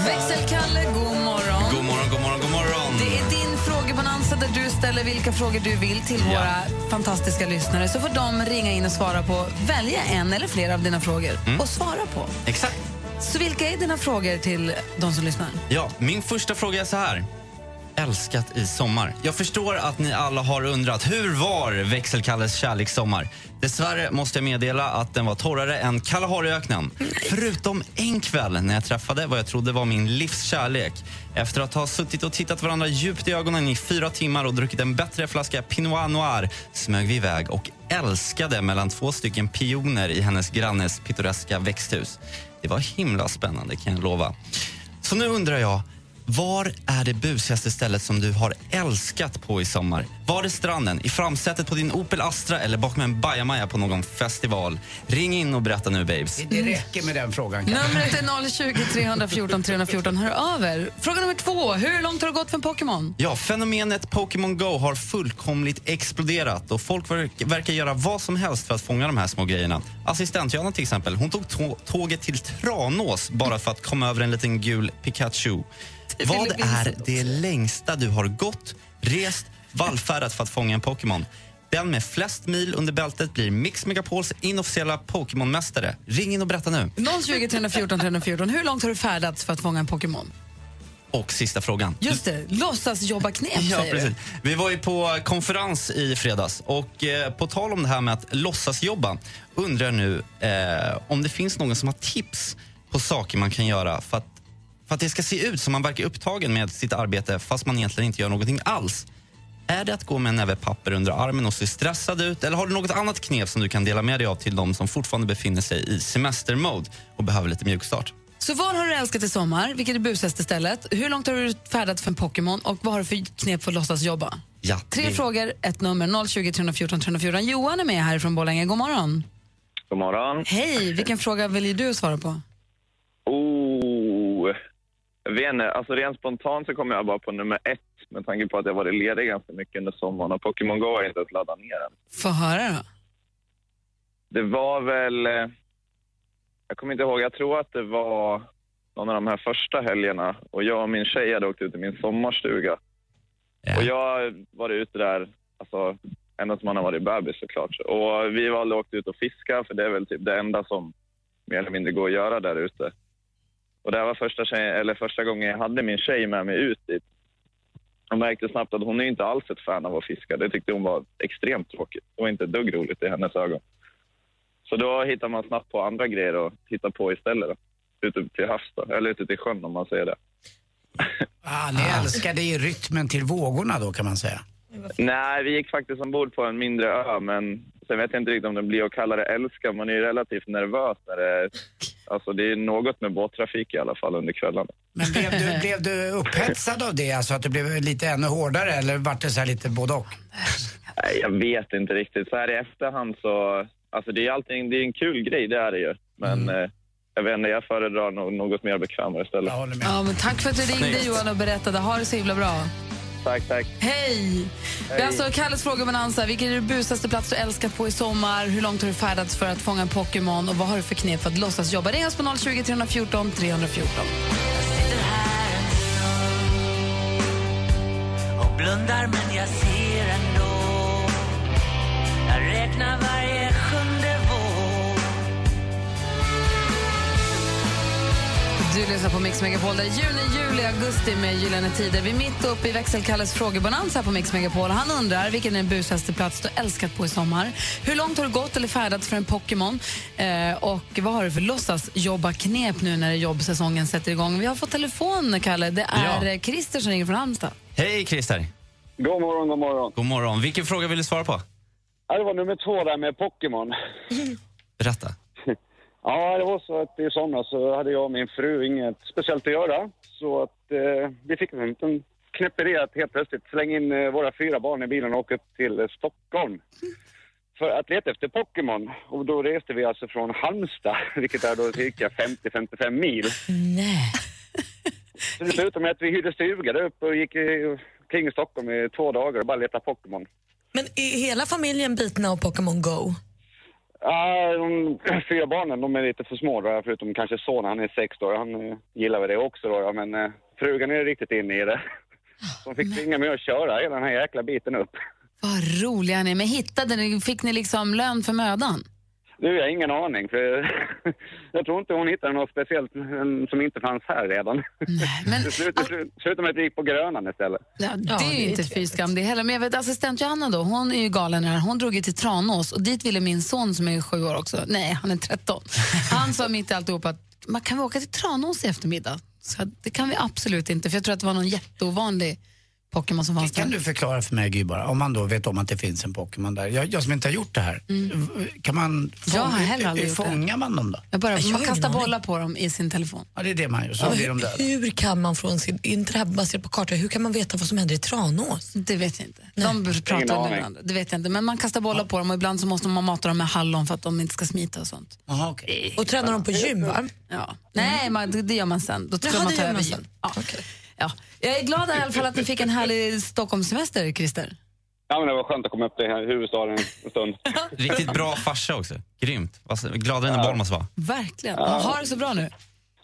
Växelkalle, god morgon. God morgon, god morgon, god morgon. Det är din frågebonanza där du ställer vilka frågor du vill till Ja. våra fantastiska lyssnare. Så får de ringa in och svara på, välja en eller flera av dina frågor och svara på. Exakt. Så vilka är dina frågor till de som lyssnar? Ja, min första fråga är så här. Älskat i sommar. Jag förstår att ni alla har undrat hur var växelkalles kärlekssommar? Dessvärre måste jag meddela att den var torrare än Kalahariöknen. Förutom en kväll när jag träffade vad jag trodde var min livs kärlek. Efter att ha suttit och tittat varandra djupt i ögonen i fyra timmar och druckit en bättre flaska Pinot Noir smög vi iväg och älskade mellan två stycken pioner i hennes grannes pittoreska växthus. Det var himla spännande kan jag lova. Så nu undrar jag, var är det busigaste stället som du har älskat på i sommar? Var det stranden, i framsätet på din Opel Astra eller bakom en bajamaja på någon festival? Ring in och berätta nu babes. Det, räcker med den frågan. Numret är 020 314 314. Hör av er. Fråga nummer två. Hur långt har det gått för Pokémon? Ja, fenomenet Pokémon Go har fullkomligt exploderat och folk verk- verkar göra vad som helst för att fånga de här små grejerna. Assistent-Johanna till exempel, hon tog tå- tåget till Tranås bara för att komma över en liten gul Pikachu. Vad är det längsta du har gått, rest, vallfärdat för att fånga en Pokémon? Den med flest mil under bältet blir Mix Megapols inofficiella Pokémon-mästare. Ring in och berätta nu. 020 314 314. Hur långt har du färdats för att fånga en Pokémon? Och sista frågan. Just det, låtsasjobba-knep Ja, säger precis. Vi var ju på konferens i fredags och eh, på tal om det här med att låtsasjobba undrar jag nu eh, om det finns någon som har tips på saker man kan göra för att, för att det ska se ut som man verkar upptagen med sitt arbete fast man egentligen inte gör någonting alls. Är det att gå med en näve papper under armen och se stressad ut eller har du något annat knep som du kan dela med dig av till de som fortfarande befinner sig i semestermode och behöver lite mjukstart? Så vad har du älskat i sommar? Vilket är busaste stället? Hur långt har du färdats för en Pokémon? Och vad har du för knep för att låtsas jobba? Ja, Tre det- frågor, ett nummer 020 314 314. Johan är med härifrån Borlänge. God morgon. God morgon. Hej, vilken fråga vill du svara på? Jag vet inte. Alltså rent spontant så kommer jag bara på nummer ett med tanke på att jag varit ledig ganska mycket under sommaren och Pokémon Go har jag inte ens laddat ner än. Få höra då. Det var väl... eh, Jag kommer inte ihåg. Jag tror att det var någon av de här första helgerna och jag och min tjej hade åkt ut till min sommarstuga. Och jag var ute där, alltså ända som man har varit bebis såklart. Och vi valde att åka ut och fiska för det är väl typ det enda som mer eller mindre går att göra där ute. Och det här var första, tjej, eller första gången jag hade min tjej med mig ut dit. Jag märkte snabbt att hon är inte alls ett fan av att fiska. Det tyckte hon var extremt tråkigt. Det var inte ett dugg roligt i hennes ögon. Så då hittar man snabbt på andra grejer att titta på istället. Då. Ute till havs då, eller ute till sjön om man säger det. [LAUGHS] Ah, ni älskade i rytmen till vågorna då kan man säga. Nej, vi gick faktiskt ombord på en mindre ö, men sen vet jag inte riktigt om det blir att kalla det älska. Man är ju relativt nervös när det är... Alltså det är något med båttrafik i alla fall under kvällarna. Men blev du, blev du upphetsad av det? Alltså att det blev lite ännu hårdare eller vart det så här lite både och? Nej, jag vet inte riktigt. Så här i efterhand så... Alltså det är allting, det är en kul grej, det är det ju. Men eh, jag vet inte, jag föredrar något mer bekvämare istället. Ja, men tack för att du ringde Johan och berättade. Ha det så himla bra. Tack, tack. Hej! Det är alltså Kalles frågebonanza. Vilken är den busaste plats du älskat på i sommar? Hur långt har du färdats för att fånga en Pokémon? Och vad har du för knep för att låtsas jobba? Ring oss på 020 314 314. och blundar men jag ser ändå Jag räknar varje sjunde Du lyssnar på Mix Megapol. Det är juni, juli, augusti med Gyllene Tider. Vi är mitt uppe i växelkalles frågebonanza här på Mix Megapol. Han undrar vilken är den busaste plats du älskat på i sommar. Hur långt har du gått eller färdats för en Pokémon? Eh, och vad har du för låtsasjobba-knep nu när jobbsäsongen sätter igång? Vi har fått telefon, Kalle. Det är Ja. eh, Christer som ringer från Halmstad. Hej Christer. God morgon, god morgon. God morgon. Vilken fråga vill du svara på? Ja, det var nummer två där med Pokémon. Berätta. Ja, det var så att i somras så hade jag och min fru inget speciellt att göra. Så att eh, vi fick en liten knäpperi att helt plötsligt slänga in eh, våra fyra barn i bilen och åka upp till eh, Stockholm. För att leta efter Pokémon. Och då reste vi alltså från Halmstad, [LAUGHS] vilket är då cirka 50-55 mil. Nej. Så det slutade med att vi hyrde stuga där uppe och gick eh, kring i Stockholm i två dagar och bara letade Pokémon. Men är hela familjen bitna av Pokémon Go? Ja, de [CLEARS THROAT] fyra barnen de är lite för små då, förutom kanske sonen, han är sex då. Han eh, gillar väl det också då, ja, men eh, frugan är riktigt inne i det. [LAUGHS] De fick tvinga mig att köra hela den här jäkla biten upp. Vad roliga ni är. Men hittade ni, fick ni liksom lön för mödan? Nu jag har ingen aning, för [LAUGHS] jag tror inte hon hittade något speciellt eh, som inte fanns här redan. men... Det slutade, slut- slutade med att vi gick på Grönan istället. Ja, det är ju inte fy skam det heller. Men jag vet assistent Johanna då, hon är ju galen här. Hon drog ju till Tranås och dit ville min son som är sju år också, nej han är 13. Han sa mitt i alltihop att man kan vi åka till Tranås i eftermiddag? Så det kan vi absolut inte för jag tror att det var någon jätteovanlig Pokémon som fanns Kan där. du förklara för mig Gry bara, om man då vet om att det finns en Pokémon där. Jag, jag som inte har gjort det här, kan man... Jag har heller aldrig gjort det. fångar man dem då? Jag bara, Jag man kastar bollar på dem i sin telefon. Ja, det är det man gör, så Ja, blir de hur, döda. hur kan man från sin, inte det här baserat på kartor, hur kan man veta vad som händer i Tranås? Det vet jag inte. De pratar med varandra. Det vet jag inte. Men man kastar bollar på dem och ibland så måste man mata dem med hallon för att de inte ska smita och sånt. Aha, okay. Och tränar de på gym va? Ja. Nej, man, det- det gör man sen. Då ska Jaha, man det ta gör över man gym. sen. Ja. Ja. Jag är glad i alla fall att ni fick en härlig Stockholmssemester, Christer. Ja, men det var skönt att komma upp till här huvudstaden en stund. [LAUGHS] Riktigt bra farsa också. Grymt. Gladare än barn måste vara. Verkligen. Ja. Ha det så bra nu.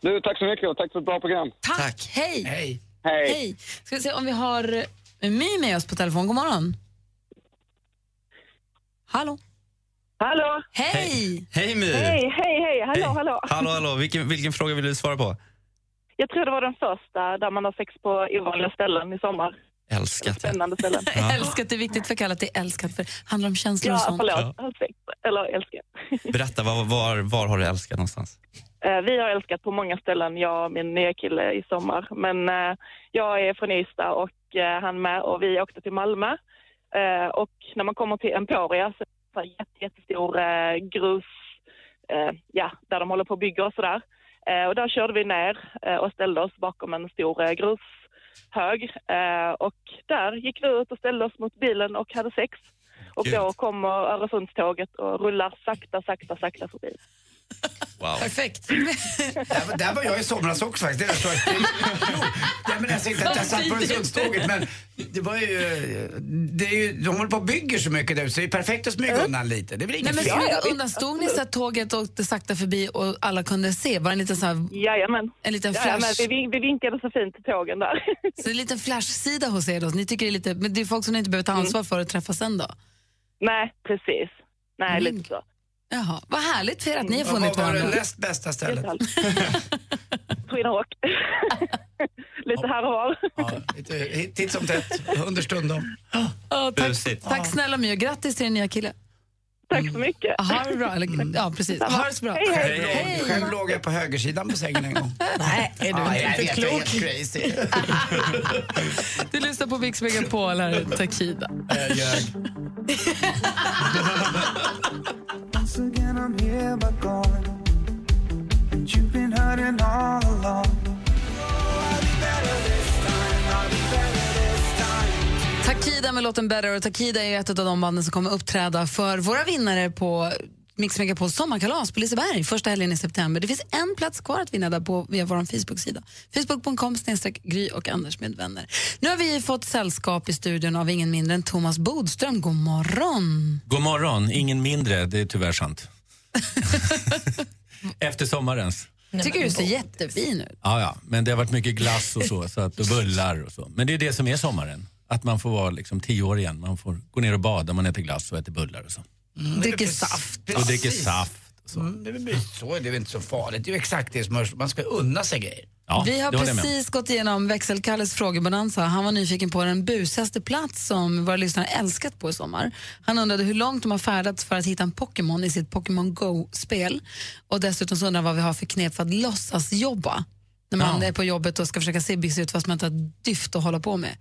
Du, tack så mycket och tack för ett bra program. Tack. Hej. Hej. Hej. Ska vi se om vi har eh, My med oss på telefon. God morgon. Hallå. Hallå! Hej! Hej My! Hej, hej, hej! Hallå, hallå! Hallå, hallå. Vilken, vilken fråga vill du svara på? Jag tror det var den första där man har sex på ovanliga ställen i sommar. Älskat. Spännande ställen. [LAUGHS] Älskat är viktigt för Kalle att det är älskat, för det handlar om känslor och Ja, sånt. förlåt. Sex, eller älska. [LAUGHS] Berätta, var, var, var har du älskat någonstans? Eh, Vi har älskat på många ställen, jag och min nya kille i sommar. Men eh, jag är från Ystad och eh, han med och vi åkte till Malmö. Eh, och när man kommer till Emporia så är det jätte, jättestor eh, grus, eh, ja, där de håller på och bygger och sådär. Eh, och där körde vi ner eh, och ställde oss bakom en stor eh, grushög. Eh, och där gick vi ut och ställde oss mot bilen och hade sex. Och då kommer Öresundståget och rullar sakta, sakta, sakta förbi. Wow. Perfekt. Där, där var jag i somras också faktiskt. Det är nej, men jag säger inte att jag satt på Öresundståget men det var ju, det är ju, de håller på och bygger så mycket där så det är perfekt att smyga undan lite. Det är väl Nej, inget men fel? smyga undan. Stod ni så att tåget åkte sakta förbi och alla kunde se? Var det en liten, så här, Jajamän. en liten Jajamän, flash? vi, vin- vi vinkade så fint till tågen där. Så det är en liten flashsida hos er då? Ni tycker det är lite, men det är folk som ni inte behöver ta ansvar för att träffa sen då? Nej, precis. Nej, Mm. lite så. Jaha, vad härligt för er att ni har Vad funnit var det varandra. näst bästa stället? Rock. [LAUGHS] [LAUGHS] lite här och var. Ja, lite titt som tätt, understundom. Ja, tack, Busigt. tack snälla My och grattis till din nya kille. Tack så mycket. Ha det bra. Eller, ja, precis. Ha det så bra. Hej, hej. Hej. Själv låg jag på högersidan på sängen en gång. [LAUGHS] Nej, är du Ja, inte jag vet, jag är klok? helt crazy. Du lyssnar på Mix Megapol, här är Takida. Jag ljög. I'm here but gone. And you've been hurting all along. Takida med låten Better och Takida är ett av de banden som kommer uppträda för våra vinnare på Mix Megapols sommarkalas på Liseberg första helgen i september. Det finns en plats kvar att vinna där på via vår Facebook-sida. Facebook.com snedstreck Gry och Anders med vänner. Nu har vi fått sällskap i studion av ingen mindre än Thomas Bodström. God morgon! God morgon, ingen mindre, det är tyvärr sant. [LAUGHS] Efter sommarens. Tycker du ser jättefin ut. Ja, ja, men det har varit mycket glass och så, så att, och bullar och så. Men det är det som är sommaren. Att man får vara liksom tio år igen. Man får gå ner och bada, man äter glass och äter bullar och så. Dricker saft. Och dricker saft. Mm, det är väl mysigt så, det är väl inte så farligt. Det är ju exakt det som. Man ska unna sig grejer. Ja, Vi har precis gått igenom växelkalles frågebonanza. Han var nyfiken på den busigaste plats som våra lyssnare älskat på i sommar. Han undrade hur långt de har färdats för att hitta en Pokémon i sitt Pokémon Go-spel. Och dessutom så undrar han vad vi har för knep för att låtsas jobba när man Ja. är på jobbet och ska försöka se busy ut fast man inte har dyft att hålla på med.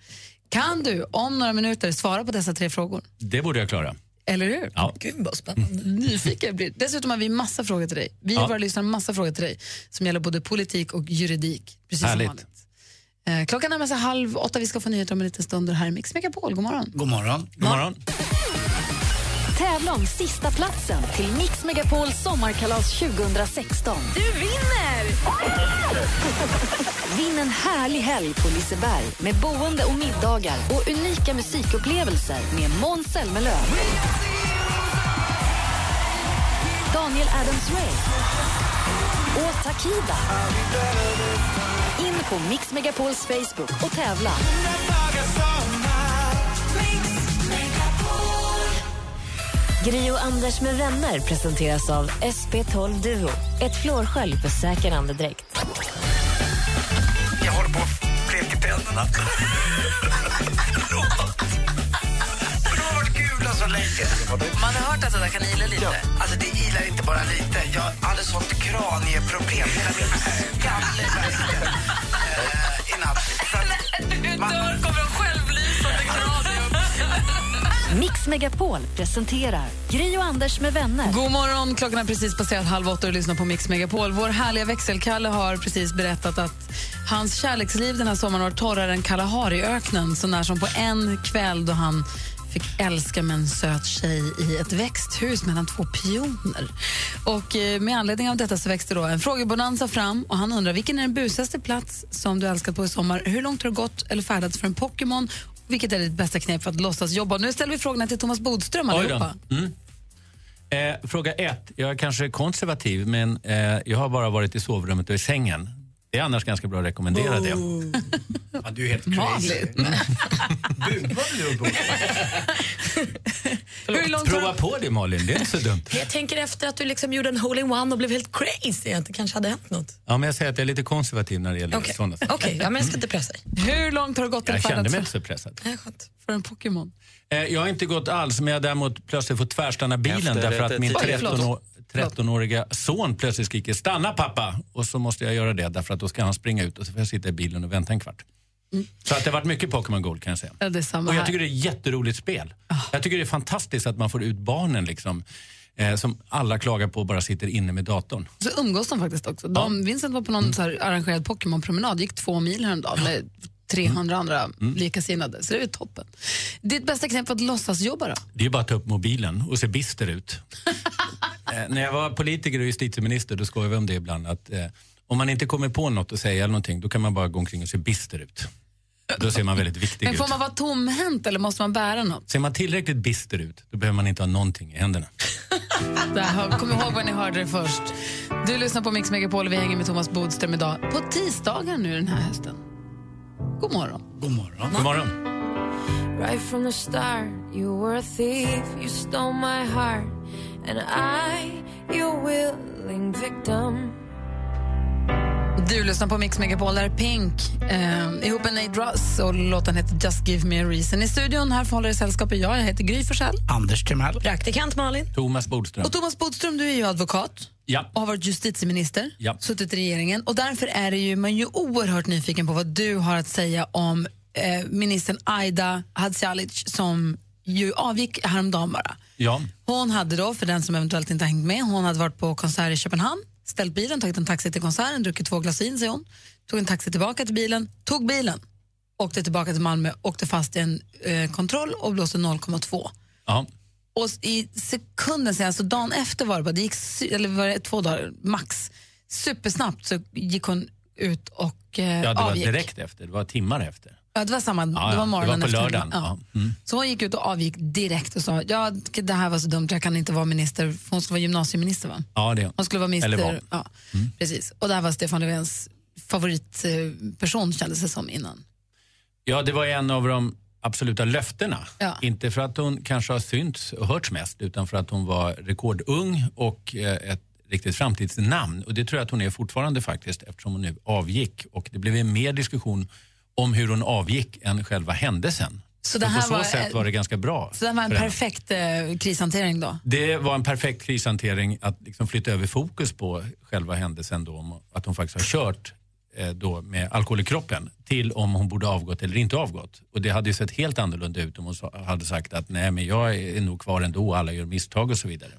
Kan du om några minuter svara på dessa tre frågor? Det borde jag klara. Eller hur? Ja. Gud vad spännande. Nyfiken blir Dessutom har vi massa frågor till dig. Vi Ja. ja. våra lyssnare har massa frågor till dig som gäller både politik och juridik. Precis som Härligt. vanligt. Eh, klockan närmar sig halv åtta. Vi ska få nyheter om en liten stund. Här är Mix Megapol. God morgon. God morgon. God morgon. Tävla om sista platsen till Mix Megapols sommarkalas 2016. Du vinner! [LAUGHS] Vinn en härlig helg på Liseberg med boende och middagar och unika musikupplevelser med Måns Zelmerlöw. Daniel Adams-Ray och Takida. In på Mix Megapols Facebook och tävla. Gri och Anders med vänner presenteras av SP12 Duo. Ett flårskölj för säker andedräkt. Jag håller på att bleka tänderna. Så länge. Man har hört att det där kan ila lite. Alltså det ilar inte bara lite. Jag hade sånt kranieproblem. Hela min skalle verkligen. Eh, I natt. Att [LAUGHS] man- kommer en självlysande kranium. Mix Megapol presenterar Gri och Anders med vänner. God morgon, klockan har precis passerat halv åtta och lyssnar på Mix Megapol. Vår härliga växelkalle har precis berättat att hans kärleksliv den här sommaren var torrare än Kalahariöknen så när som på en kväll då han fick älska med en söt tjej i ett växthus mellan två pioner. Och eh, med anledning av detta så växte då en frågebonanza fram och han undrar vilken är den busigaste plats som du älskat på i sommar? Hur långt har du gått eller färdats för en Pokémon? Vilket är ditt bästa knep för att låtsas jobba? Nu ställer vi frågorna till Thomas Bodström allihopa. Mm. Eh, fråga ett. Jag är kanske konservativ, men eh, jag har bara varit i sovrummet och i sängen. Det är annars ganska bra att rekommendera det. [LAUGHS] Ja, du är helt crazy. Vanligt. Bukade du på? [LAUGHS] Hur långt Prova på det Malin, det är inte så dumt. [LAUGHS] Jag tänker efter att du liksom gjorde en hole-in-one och blev helt crazy, att det kanske hade hänt något. Ja, men jag säger att jag är lite konservativ när det gäller Okej. sådana saker. Okej, ja, men jag ska inte pressa dig. Hur långt har du gått i Jag kände mig inte så pressad. Nej, skönt. för en Pokémon? Eh, Jag har inte gått alls, men jag har däremot plötsligt fått tvärstanna bilen Efter därför att min Oj, 13 förlåt. år, 13-åriga son plötsligt skriker stanna pappa och så måste jag göra det därför att då ska han springa ut och så får jag sitta i bilen och vänta en kvart. Så att det har varit mycket Pokémon Gold kan jag säga. Ja, Och jag tycker det är ett jätteroligt spel. Jag tycker det är fantastiskt att man får ut barnen liksom, eh, som alla klagar på bara sitter inne med datorn. Så umgås de faktiskt också. De, Vincent var på någon så här arrangerad Pokémon-promenad, gick två mil häromdagen med 300 andra likasinnade. Så det är toppen. Ditt bästa exempel på att låtsasjobba då? Det är bara att ta upp mobilen och se bister ut. [LAUGHS] eh, när jag var politiker och justitieminister då skojade vi om det ibland att eh, om man inte kommer på något att säga eller någonting då kan man bara gå omkring och se bister ut. Då ser man väldigt viktig Men ut. får man vara tomhänt eller måste man bära något? Ser man tillräckligt bister ut då behöver man inte ha någonting i händerna. Där, kom ihåg vad ni hörde det först. Du lyssnar på Mix Megapol och vi hänger med Thomas Bodström idag. På tisdagar nu den här hösten. God morgon. God morgon. God morgon. Right from the start, you were a thief, you stole my heart, and I, your willing victim. Du lyssnar på Mix Megapol, där är Pink eh, ihop med Nate Russ och låten heter Just Give Me A Reason. I studion här förhåller sällskap jag, jag heter Gry Forssell. Anders Timell. Praktikant Malin. Thomas Bodström. Och Thomas Bodström, du är ju advokat Ja. och har varit justitieminister, Ja. suttit i regeringen. Och därför är det ju, man är ju oerhört nyfiken på vad du har att säga om eh, ministern Aida Hadzialic som ju avgick häromdagen bara. Ja. Hon hade då, för den som eventuellt inte hängt med, hon hade varit på konsert i Köpenhamn, ställt bilen, tagit en taxi till konserten, druckit två glas vin, säger hon. Tog en taxi tillbaka till bilen, tog bilen, åkte tillbaka till Malmö, åkte fast i en eh, kontroll och blåste 0,2. Ja. Och i sekunden sen, alltså dagen efter var det bara, det gick, eller var det två dagar max, supersnabbt så gick hon ut och eh, ja, det var avgick. direkt efter. Det var timmar efter. Ja, det var samma, Ja, det var morgonen det var på lördagen. Ja. Mm. Så hon gick ut och avgick direkt och sa ja, det här var så dumt, jag kan inte vara minister. Hon skulle vara gymnasieminister va? Ja, det. Hon skulle vara minister. Ja, precis. Och det här var Stefan Löfvens favoritperson kändes det som innan. Ja, det var en av de absoluta löftena. Ja. Inte för att hon kanske har synts och hörts mest utan för att hon var rekordung och eh, ett riktigt framtidsnamn. Och det tror jag att hon är fortfarande faktiskt eftersom hon nu avgick. Och det blev en mer diskussion om hur hon avgick än själva händelsen. Så det här på så var- sätt var det ganska bra. Så det var en perfekt eh, krishantering då? Det var en perfekt krishantering att liksom flytta över fokus på själva händelsen då, om att hon faktiskt har kört eh, då med alkohol i kroppen till om hon borde avgått eller inte avgått. Och det hade ju sett helt annorlunda ut om hon sa, hade sagt att nej men jag är nog kvar ändå, alla gör misstag och så vidare.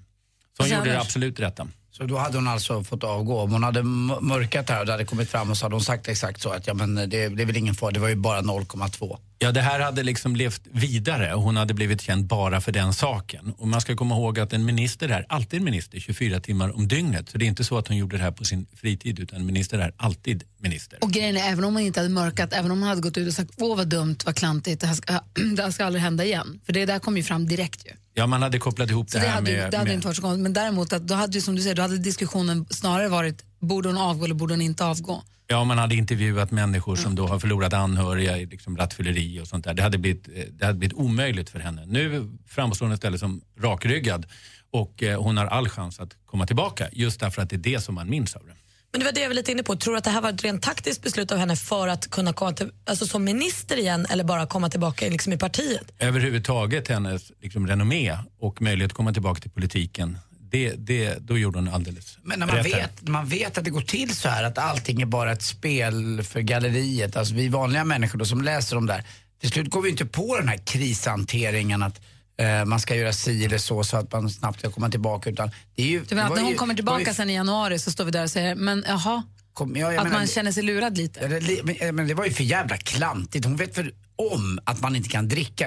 Så hon Så gjorde det absolut rätta. Så då hade hon alltså fått avgå. Om hon hade mörkat det här och det hade kommit fram och så hade hon sagt exakt så att ja men det, det är väl ingen fara, det var ju bara 0,2. Ja, det här hade liksom levt vidare och hon hade blivit känd bara för den saken. Och man ska komma ihåg att en minister är alltid minister 24 timmar om dygnet. Så det är inte så att hon gjorde det här på sin fritid utan minister är alltid minister. Och grejen är, även om hon inte hade mörkat, även om hon hade gått ut och sagt åh vad dumt, vad klantigt, det här ska, [CLEARS THROAT] det här ska aldrig hända igen. För det där kom ju fram direkt ju. Ja, man hade kopplat ihop Så det det, här hade, ju- med... det hade med inte varit så konstigt. Men däremot, att då hade ju som du säger, då hade diskussionen snarare varit borde hon avgå eller borde hon inte avgå? Ja, man hade intervjuat människor som då har förlorat anhöriga i liksom rattfylleri och sånt där. Det hade, blivit, eh, det hade blivit omöjligt för henne. Nu framstår hon istället som rakryggad och eh, hon har all chans att komma tillbaka just därför att det är det som man minns av det. Men det var det jag var lite inne på. Tror du att det här var ett rent taktiskt beslut av henne för att kunna komma till, alltså som minister igen eller bara komma tillbaka liksom i partiet? Överhuvudtaget hennes liksom, renommé och möjlighet att komma tillbaka till politiken, det, det, då gjorde hon alldeles Men när man rätt här. vet, man vet att det går till så här, att allting är bara ett spel för galleriet. Alltså vi vanliga människor då som läser om det här. Till slut går vi inte på den här krishanteringen att eh, man ska göra si eller så så att man snabbt ska komma tillbaka. Utan det är ju, Du menar att när hon ju- kommer var ju- tillbaka sen i januari så står vi där och säger, men jaha, Kom, ja, jag att menar, man känner sig lurad lite. Det, men, eh, men det var ju för jävla klantigt. Hon vet för om att man inte kan dricka.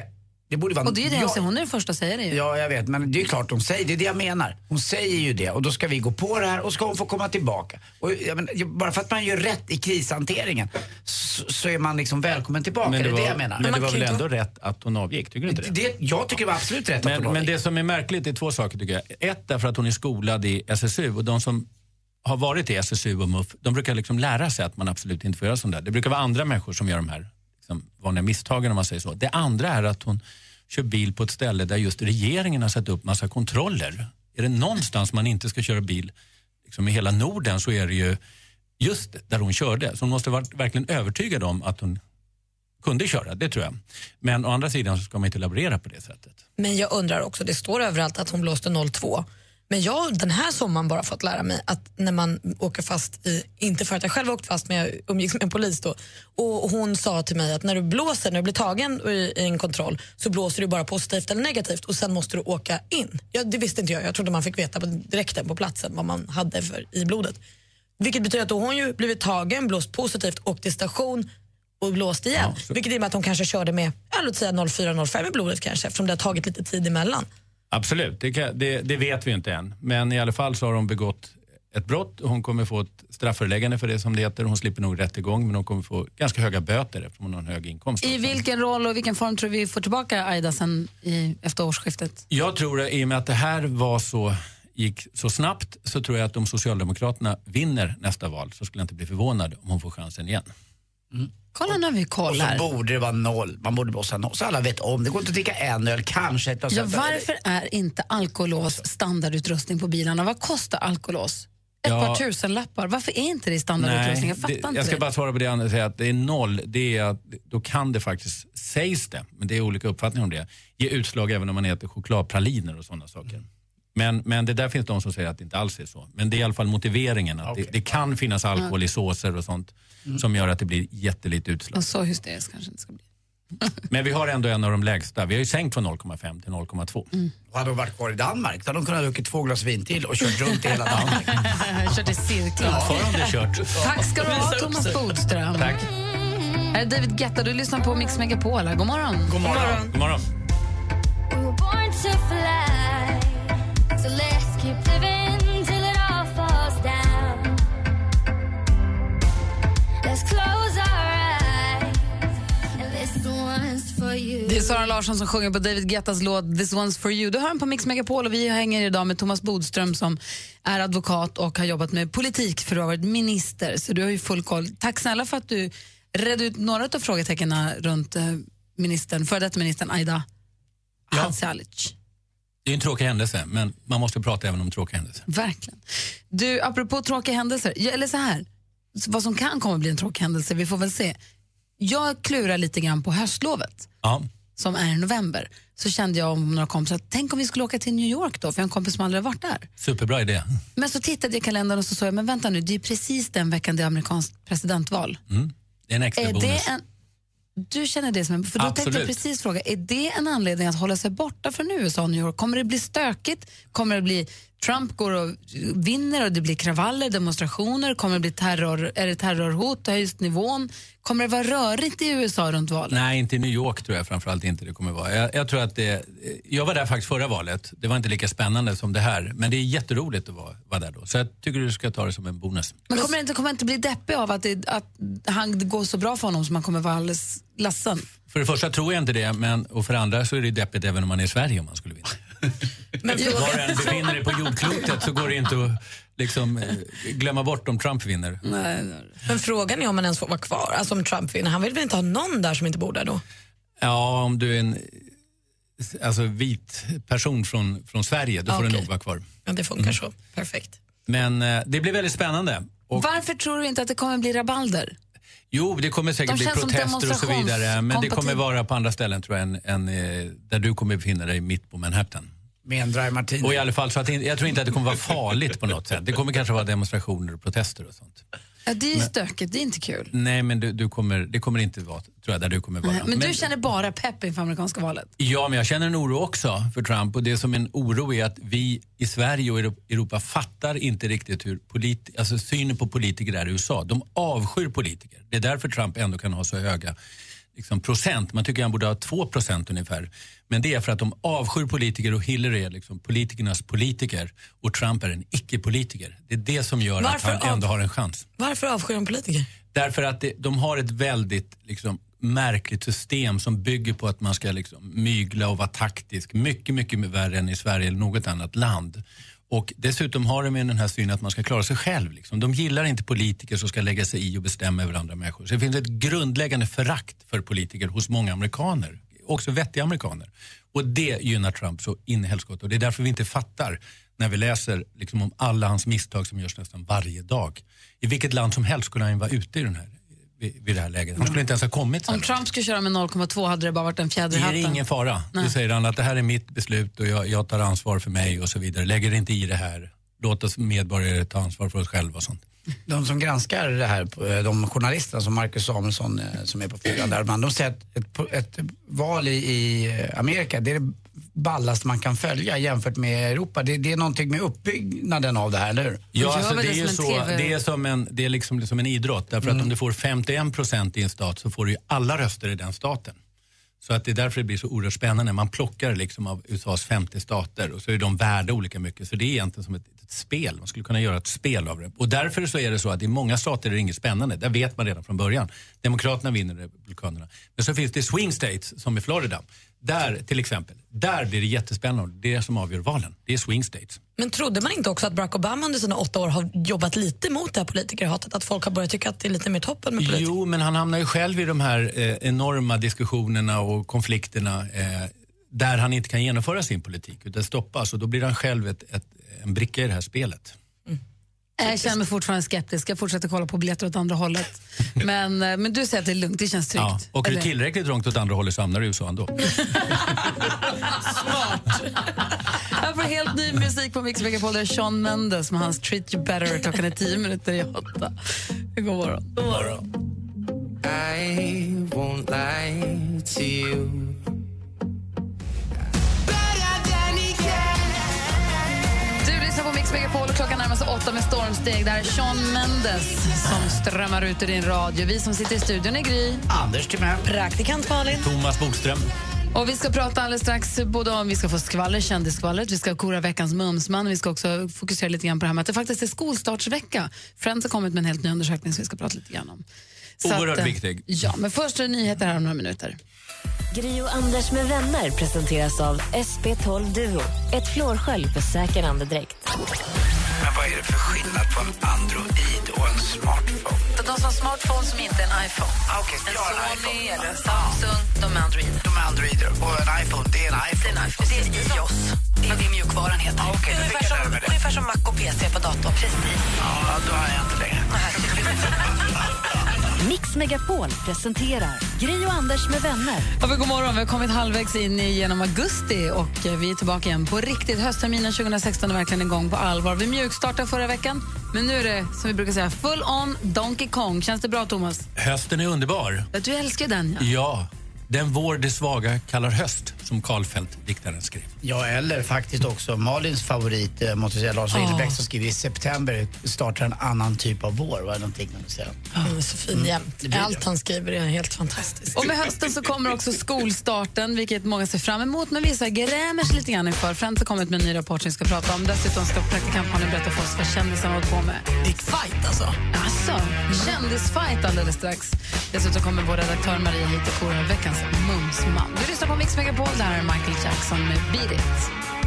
Det borde vara... Och det är det ja, hon säger, hon är den första att säga det ju. Ja, jag vet. Men det är klart hon säger det. är det jag menar. Hon säger ju det. Och då ska vi gå på det här och ska hon få komma tillbaka. Och, jag menar, bara för att man gör rätt i krishanteringen så, så är man liksom välkommen tillbaka. Men det det är det var, jag menar. men det var väl ändå rätt att hon avgick? Tycker du inte det? det, jag tycker det var absolut rätt att Men, hon men avgick. det som är märkligt är två saker tycker jag. Ett, därför att hon är skolad i SSU och de som har varit i SSU och MUF, de brukar liksom lära sig att man absolut inte får göra sånt där. Det brukar vara andra människor som gör de här de vanliga misstagen om man säger så. Det andra är att hon kör bil på ett ställe där just regeringen har satt upp massa kontroller. Är det någonstans man inte ska köra bil liksom i hela Norden så är det ju just där hon körde. Så hon måste varit verkligen övertygad om att hon kunde köra, det tror jag. Men å andra sidan så ska man inte laborera på det sättet. Men jag undrar också, det står överallt att hon blåste 02. Men jag har den här sommaren bara fått lära mig att när man åker fast i, inte för att jag själv åkt fast men jag umgicks med en polis då, och hon sa till mig att när du blåser, när du blir tagen i, en kontroll så blåser du bara positivt eller negativt och sen måste du åka in. Ja, det visste inte jag, jag trodde man fick veta på direkten på platsen vad man hade för i blodet. Vilket betyder att då hon ju blivit tagen, blåst positivt, åkt till station och blåst igen. Vilket innebär att hon kanske körde med, ja, låt säga 04-05 i blodet kanske eftersom det har tagit lite tid emellan. Absolut, det, kan, det, det vet vi inte än. Men i alla fall så har hon begått ett brott och hon kommer få ett strafföreläggande för det som det heter. Hon slipper nog rättegång men hon kommer få ganska höga böter eftersom hon har en hög inkomst. I vilken roll och vilken form tror vi får tillbaka Aida sen i, efter årsskiftet? Jag tror att i och med att det här var så, gick så snabbt så tror jag att om Socialdemokraterna vinner nästa val så skulle jag inte bli förvånad om hon får chansen igen. Kolla när vi Och kollar. så borde det vara noll. Man borde blåsa noll. Så alla vet om. Det går inte att dricka en öl, kanske ett Ja, varför är inte alkolås standardutrustning på bilarna? Vad kostar alkolås? Ett Ja. par tusenlappar. Varför är inte det standardutrustning? Jag fattar det, inte jag ska det. bara svara på det andra säga att det är noll. Det är att, då kan det faktiskt, sägs det, men det är olika uppfattningar om det, ge utslag även om man äter chokladpraliner och sådana saker. Men, men det där finns de som säger att det inte alls är så. Men det är i alla fall motiveringen att det, det kan finnas alkohol i såser och sånt som gör att det blir jättelite utslag. Och så hysteriskt kanske det inte ska bli. [LAUGHS] Men vi har ändå en av de lägsta. Vi har ju sänkt från 0,5 till 0,2. Och hade de varit kvar i Danmark hade de kunnat druckit två glas vin till och kört runt i hela [LAUGHS] Danmark. Kört i cirklar. Fortfarande kört. Tack ska du ha, Thomas. Bodström. Tack. Här är David Guetta, du lyssnar på Mix Megapol. här. God morgon. God morgon. God morgon. We were Det är Sara Larsson som sjunger på David Guettas låt This one's for you. Du hör den på Mix Megapol och vi hänger idag med Thomas Bodström som är advokat och har jobbat med politik för du har varit minister. Så du har ju full koll. Tack snälla för att du redde ut några av frågetecknen runt eh, ministern, före detta ministern Aida Hadzialic. Det är en tråkig händelse, men man måste prata även om tråkiga händelser. Verkligen. Du, apropå tråkiga händelser, ja, eller så här, vad som kan komma att bli en tråkig händelse, vi får väl se. Jag klurar lite grann på höstlovet. Ja. Som är i november, så kände jag om några kompisar, tänk om vi skulle åka till New York då, för jag har en kompis som aldrig har varit där. Superbra idé. Men så tittade jag i kalendern och så såg jag, men vänta nu, det är precis den veckan det är amerikanskt presidentval. Mm. Det är en extra Är bonus. en, du känner det som en, för då tänkte jag Absolut. precis fråga, är det en anledning att hålla sig borta från USA och New York? Kommer det bli stökigt? Kommer det bli, Trump går och vinner och det blir kravaller, demonstrationer? Kommer det bli terror, är det terrorhot, höjs nivån? Kommer det vara rörigt i USA runt valet? Nej, inte i New York tror jag framförallt inte det kommer vara. Jag, jag tror att det, jag var där faktiskt förra valet. Det var inte lika spännande som det här. Men det är jätteroligt att vara, vara där då. Så jag tycker du ska ta det som en bonus. Men kommer det inte, kommer det inte bli deppig av att, det, att han, det går så bra för honom så man kommer vara alldeles ledsen? För det första tror jag inte det, men, och för det andra så är det deppigt även om man är i Sverige om man skulle vinna. [LAUGHS] Men Var du än befinner dig på jordklotet så går det inte att liksom, eh, glömma bort om Trump vinner. Men frågan är om man ens får vara kvar. Alltså om Trump vinner. Han vill väl inte ha någon där som inte bor där då? Ja, om du är en alltså, vit person från, från Sverige, då får du Okej. nog vara kvar. Ja, det funkar så. Perfekt. Men eh, det blir väldigt spännande. Och, Varför tror du inte att det kommer bli rabalder? jo, det kommer säkert De bli känns som protester och så vidare. Men det kommer vara på andra ställen tror jag, än, än eh, där du kommer befinna dig mitt på Manhattan. Med en dry martini. Och i alla fall så att jag tror inte att det kommer vara farligt på något sätt. Det kommer kanske vara demonstrationer och protester och sånt. Ja, det är ju stökigt, det är inte kul. Nej, men du, du kommer, det kommer inte vara, tror jag, där du kommer vara. Nej, Men du känner bara pepp inför amerikanska valet? Ja, men jag känner en oro också för Trump. Och det som är en oro är att vi i Sverige och Euro- Europa fattar inte riktigt hur politi- alltså synen på politiker är i USA. De avskyr politiker. Det är därför Trump ändå kan ha så höga liksom, procent. Man tycker han borde ha 2 procent ungefär. Men det är för att de avskyr politiker och Hillary är liksom politikernas politiker och Trump är en icke-politiker. Det är det som gör Varför att han ändå har en chans. Varför avskyr de politiker? Därför att det, de har ett väldigt liksom, märkligt system som bygger på att man ska liksom, mygla och vara taktisk. Mycket, mycket värre än i Sverige eller något annat land. Och dessutom har de med den här synen att man ska klara sig själv. Liksom. De gillar inte politiker som ska lägga sig i och bestämma över andra människor. Så det finns ett grundläggande förakt för politiker hos många amerikaner. också vettiga amerikaner. Och det gynnar Trump så in i helskotta. Och det är därför vi inte fattar när vi läser liksom, om alla hans misstag som görs nästan varje dag. I vilket land som helst skulle han vara ute i den här, vid, vid det här läget. Han skulle inte ens ha kommit Om Trump skulle köra med 0,2 hade det bara varit en fjäder i det är hatten. ingen fara. Nej. Då säger han att det här är mitt beslut och jag, jag tar ansvar för mig och så vidare. Lägger inte i det här. Låt oss medborgare ta ansvar för oss själva och sånt. De som granskar det här, eh, de journalisterna som Marcus Samuelsson eh, som är på fyran där, man, de säger att ett, ett val i, i Amerika, det är det ballaste man kan följa jämfört med Europa. Det, det är någonting med uppbyggnaden av det här, eller hur? Ja, alltså, det, är så, det är som en, det är liksom som en idrott. Därför att om du får 51 procent i en stat så får du ju alla röster i den staten. Så att det är därför det blir så oerhört spännande. Man plockar liksom av USAs 50 stater och så är de värda olika mycket. Så det är egentligen som ett, ett spel. Man skulle kunna göra ett spel av det. Och därför så är det så att i många stater är det inget spännande. Där vet man redan från början. Demokraterna vinner, Republikanerna. Men så finns det swing states som i Florida. Där till exempel, där blir det jättespännande. Det är det som avgör valen. Det är swing states. Men trodde man inte också att Barack Obama under sina åtta år har jobbat lite mot det här politikerhatet? Att folk har börjat tycka att det är lite mer toppen med politiker? Jo, men han hamnar ju själv i de här eh, enorma diskussionerna och konflikterna eh, där han inte kan genomföra sin politik utan stoppas och då blir han själv ett, ett, en bricka i det här spelet. Jag känner mig fortfarande skeptisk. Jag fortsätter kolla på biljetter åt andra hållet. [LAUGHS] Men, eh, men du säger att det är lugnt, det känns tryggt. Ja, åker du Eller? tillräckligt långt åt andra hållet så hamnar du i USA ändå. [LAUGHS] Jag får helt ny musik på Mix Megapol. Det är Sean Mendes med hans Treat You Better. Klockan är tio minuter i åtta. God morgon. God morgon. I won't lie to you. Du lyssnar på Mix Megapol och klockan sig åtta med stormsteg. Det här är Sean Mendes som strömmar ut ur din radio. Vi som sitter i studion är Gry. Anders Timell. Praktikant Malin. Thomas Bodström. Och vi ska prata alldeles strax både om vi ska få skvaller, kändisskvallret, vi ska kora veckans mumsman och vi ska också fokusera lite grann på det här med att det faktiskt är skolstartsvecka. Friends har kommit med en helt ny undersökning som vi ska prata lite grann om. Så Oerhört eh, viktig. Ja, men först är det nyheter här om några minuter. Gri och Anders med vänner presenteras av SP12 Duo. Ett flårskölj för säker andedräkt. Men vad är det för skillnad på en Android och en smartphone? De som har smartphone som inte är en iPhone. Okay, en en Sony iPhone. eller Samsung, de är Android. De är Androider och en iPhone, det är en iPhone. Det är en iPhone. Det är iOS. Det är det mjukvaran heter. Ah, jag lära mig det. ungefär som Mac och PC på datorn. Precis. Ja, då har jag inte längre. [LAUGHS] Mix Megapol presenterar Gri och Anders med vänner. Vi, god morgon. Vi har kommit halvvägs in i- genom augusti och eh, vi är tillbaka igen på riktigt. Höstterminen 2016 är verkligen igång på allvar. Vi mjukstartade förra veckan, men nu är det som vi brukar säga full on Donkey Kong. Känns det bra, Thomas? Hösten är underbar. Ja, Du älskar den, ja. Ja, den vår det svaga kallar höst, som Karlfeldt, diktaren, skrev. Ja, eller faktiskt också Malins favorit, eh, måste jag säga, Lars. Winnerbäck som skriver i september startar en annan typ av vår, var man säga. Han är så fin jämt. det. Allt han skriver är helt fantastiskt. Och med hösten så kommer också skolstarten, vilket många ser fram emot. Men vissa grämer sig lite grann inför. Friends har kommit med en ny rapport som vi ska prata om. Dessutom ska praktikantmannen berätta för oss vad kändisarna har hållit på med. Dick fight alltså. Alltså, kändisfight alldeles strax. Dessutom kommer vår redaktör Maria hit och korar veckans mumsman. Du lyssnar på Mix Megapol, det här är Michael Jackson med Beat It.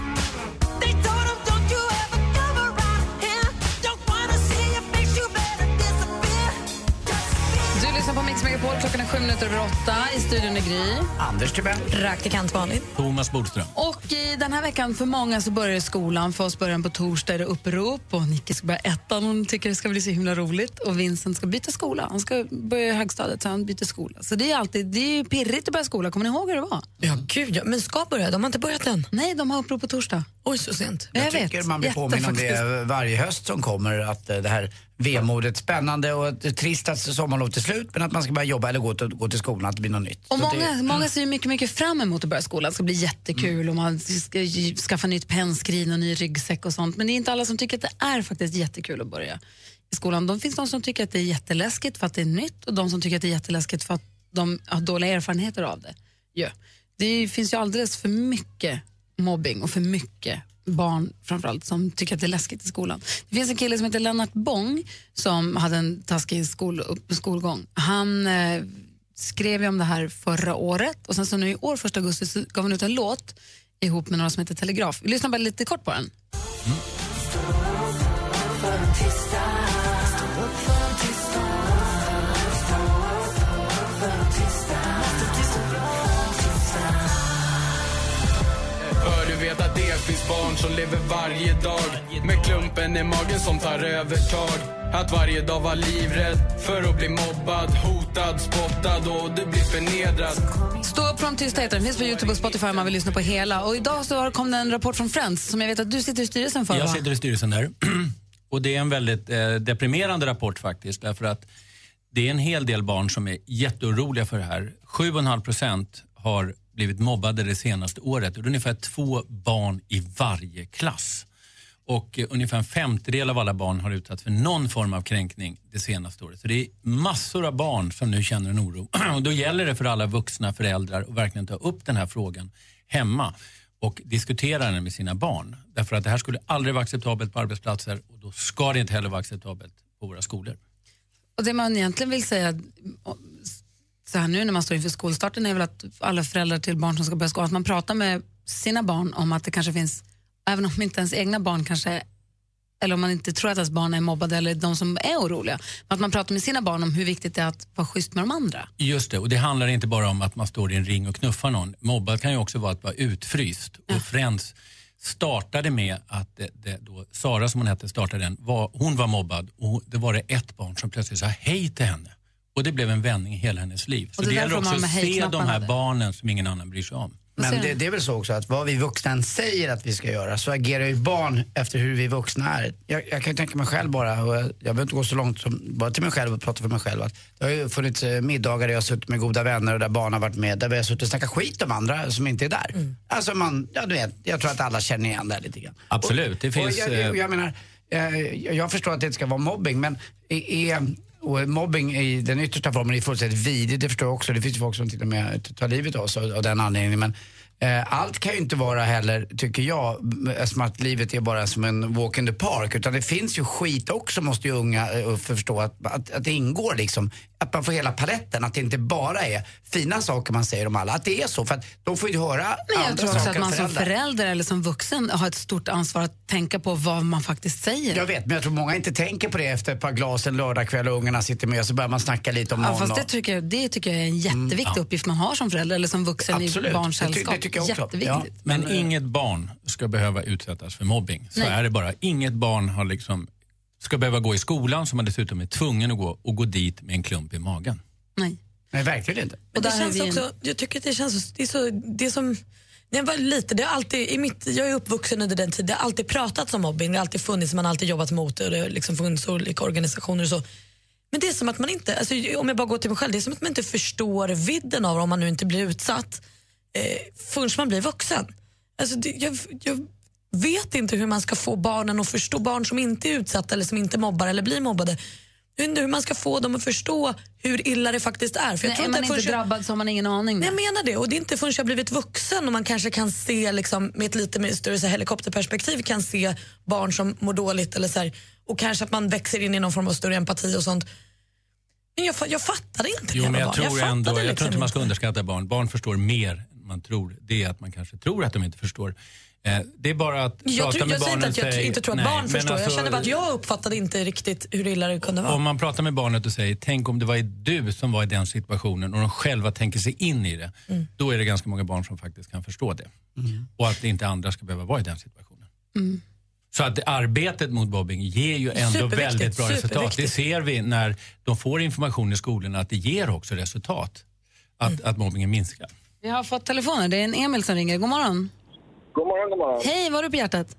Megapol, klockan är sju minuter över åtta. I studion är Gry. Anders Timell. Praktikant Malin. Thomas Bodström. Och i den här veckan för många så börjar skolan. För oss börjar den på torsdag är det upprop och Nicke ska börja ettan. Hon tycker det ska bli så himla roligt. Och Vincent ska byta skola. Han ska börja i högstadiet så han byter skola. Så det är alltid det är pirrigt att börja skola. Kommer ni ihåg hur det var? Ja, gud ja. Men ska börja? De har inte börjat än. Nej, de har upprop på torsdag. Oj, så sent. Jag, Jag tycker vet. man blir påminn om det varje höst som kommer, att eh, det här vemodet, spännande och trist att sommarlovet är slut, men att man ska börja jobba eller gå till, gå till skolan, att det blir något nytt. Och Så många, det, många ser ju mycket, mycket fram emot att börja skolan. Det ska bli jättekul och man ska skaffa nytt pennskrin och ny ryggsäck och sånt. Men det är inte alla som tycker att det är faktiskt jättekul att börja i skolan. De finns de som tycker att det är jätteläskigt för att det är nytt och de som tycker att det är jätteläskigt för att de har dåliga erfarenheter av det. Ja. Det finns ju alldeles för mycket mobbing och för mycket barn framförallt som tycker att det är läskigt i skolan. Det finns en kille som heter Lennart Bong som hade en taskig skol, upp- skolgång. Han eh, skrev ju om det här förra året och sen så nu i år, första augusti, så gav han ut en låt ihop med några som heter Telegraf. Vi lyssnar bara lite kort på den. Mm. Barn som lever varje dag med klumpen i magen som tar övertag. Att varje dag vara livrädd för att bli mobbad, hotad, spottad och du blir förnedrad. Stå upp från tystheten. finns på Youtube och Spotify om man vill lyssna på hela. Och idag så har- kom det en rapport från Friends som jag vet att du sitter i styrelsen för. Jag va? sitter i styrelsen där. [CLEARS THROAT] Och det är en väldigt eh, deprimerande rapport faktiskt. Därför att det är en hel del barn som är jätteoroliga för det här. 7,5 procent har blivit mobbade det senaste året. Ungefär två barn i varje klass. Och eh, ungefär en femtedel av alla barn har utsatts för någon form av kränkning det senaste året. Så det är massor av barn som nu känner en oro. [CLEARS THROAT] Och då gäller det för alla vuxna föräldrar att verkligen ta upp den här frågan hemma och diskutera den med sina barn. Därför att det här skulle aldrig vara acceptabelt på arbetsplatser och då ska det inte heller vara acceptabelt på våra skolor. Och det man egentligen vill säga så här nu när man står inför skolstarten är väl att alla föräldrar till barn som ska börja skolan, att man pratar med sina barn om att det kanske finns, även om inte ens egna barn kanske eller om man inte tror att ens barn är mobbade eller de som är oroliga, men att man pratar med sina barn om hur viktigt det är att vara schysst med de andra. Just det, och det handlar inte bara om att man står i en ring och knuffar någon. Mobbad kan ju också vara att vara utfryst. Och Friends startade med att det, det då, Sara som hon hette startade den, var, hon var mobbad och det var det ett barn som plötsligt sa hej till henne. Och det blev en vändning i hela hennes liv. Så Och det det, är gäller också att se de här barnen som ingen annan bryr sig om. Men det, det är väl så också att vad vi vuxna än säger att vi ska göra så agerar ju barn efter hur vi vuxna är. Jag, jag kan ju tänka mig själv bara, och jag, jag behöver inte gå så långt som bara till mig själv och prata för mig själv. Att det har ju funnits eh, middagar där jag har suttit med goda vänner och där barn har varit med, där vi har suttit och snackat skit om andra som inte är där. Alltså man, ja du vet, jag tror att alla känner igen det lite grann. Absolut, det finns... Och jag, jag, eh, jag menar, eh, jag förstår att det inte ska vara mobbing men är, är, och mobbing i den yttersta formen är fullständigt vidrigt, det förstår jag också. Det finns ju folk som till och med tar livet av sig av den anledningen. Men eh, allt kan ju inte vara heller, tycker jag, som att livet är bara som en walk in the park. Utan det finns ju skit också måste ju unga eh, förstå att, att, att det ingår liksom. Att man får hela paletten, att det inte bara är fina saker man säger om alla. Att det är så, för att de får ju höra Men jag andra tror också saker att man som föräldrar. förälder eller som vuxen har ett stort ansvar att tänka på vad man faktiskt säger. Jag vet, men jag tror många inte tänker på det efter ett par glas en lördagkväll och ungarna sitter med så börjar man snacka lite om Ja, någon. fast det och- tycker, jag, det tycker jag är en jätteviktig ja. uppgift man har som förälder eller som vuxen Absolut. i barns ty- det sällskap. tycker jag också. Jätteviktigt. Men inget barn ska behöva utsättas för mobbing. Så Nej. är det bara. Inget barn har liksom, ska behöva gå i skolan som man dessutom är tvungen att gå och gå dit med en klump i magen. Nej. Nej, verkligen inte. Men det känns också, jag tycker att det känns, det är så, det är som, när jag var liten, det har alltid, i mitt, jag är uppvuxen under den tiden, det har alltid pratats om mobbing, det har alltid funnits, man har alltid jobbat mot det och det har liksom funnits olika organisationer och så. Men det är som att man inte, alltså, om jag bara går till mig själv, det är som att man inte förstår vidden av det om man nu inte blir utsatt eh, förrän man blir vuxen. Alltså, det, jag, jag vet inte hur man ska få barnen att förstå, barn som inte är utsatta eller som inte mobbar eller blir mobbade. Jag vet inte hur man ska få dem att förstå hur illa det faktiskt är. För jag Nej, tror är man inte jag- drabbad så har man ingen aning. Nej, jag menar det. Och det är inte förrän jag blivit vuxen och man kanske kan se liksom, med ett lite större så här, helikopterperspektiv kan se barn som mår dåligt eller så här, och kanske att man växer in i någon form av större empati och sånt. Men jag, jag fattar inte Jo, men jag barn. tror fattade ändå, jag tror liksom inte man ska underskatta barn. Barn förstår mer än man tror. Det är att man kanske tror att de inte förstår. Eh, det är bara att Jag, prata tror, med jag säger barnen inte att jag inte tror att Nej, barn förstår. jag alltså, känner bara att jag uppfattade inte riktigt hur illa det kunde vara. Om man pratar med barnet och säger tänk om det var du som var i den situationen och de själva tänker sig in i det. Mm. Då är det ganska många barn som faktiskt kan förstå det. Och att inte andra ska behöva vara i den situationen. Mm. Så att arbetet mot mobbing ger ju ändå väldigt bra resultat. Det ser vi när de får information i skolorna att det ger också resultat. Att, Mm. att mobbingen minskar. Vi har fått telefoner. Det är en Emil som ringer. God morgon. God morgon, god morgon. Hej, vad har du på hjärtat?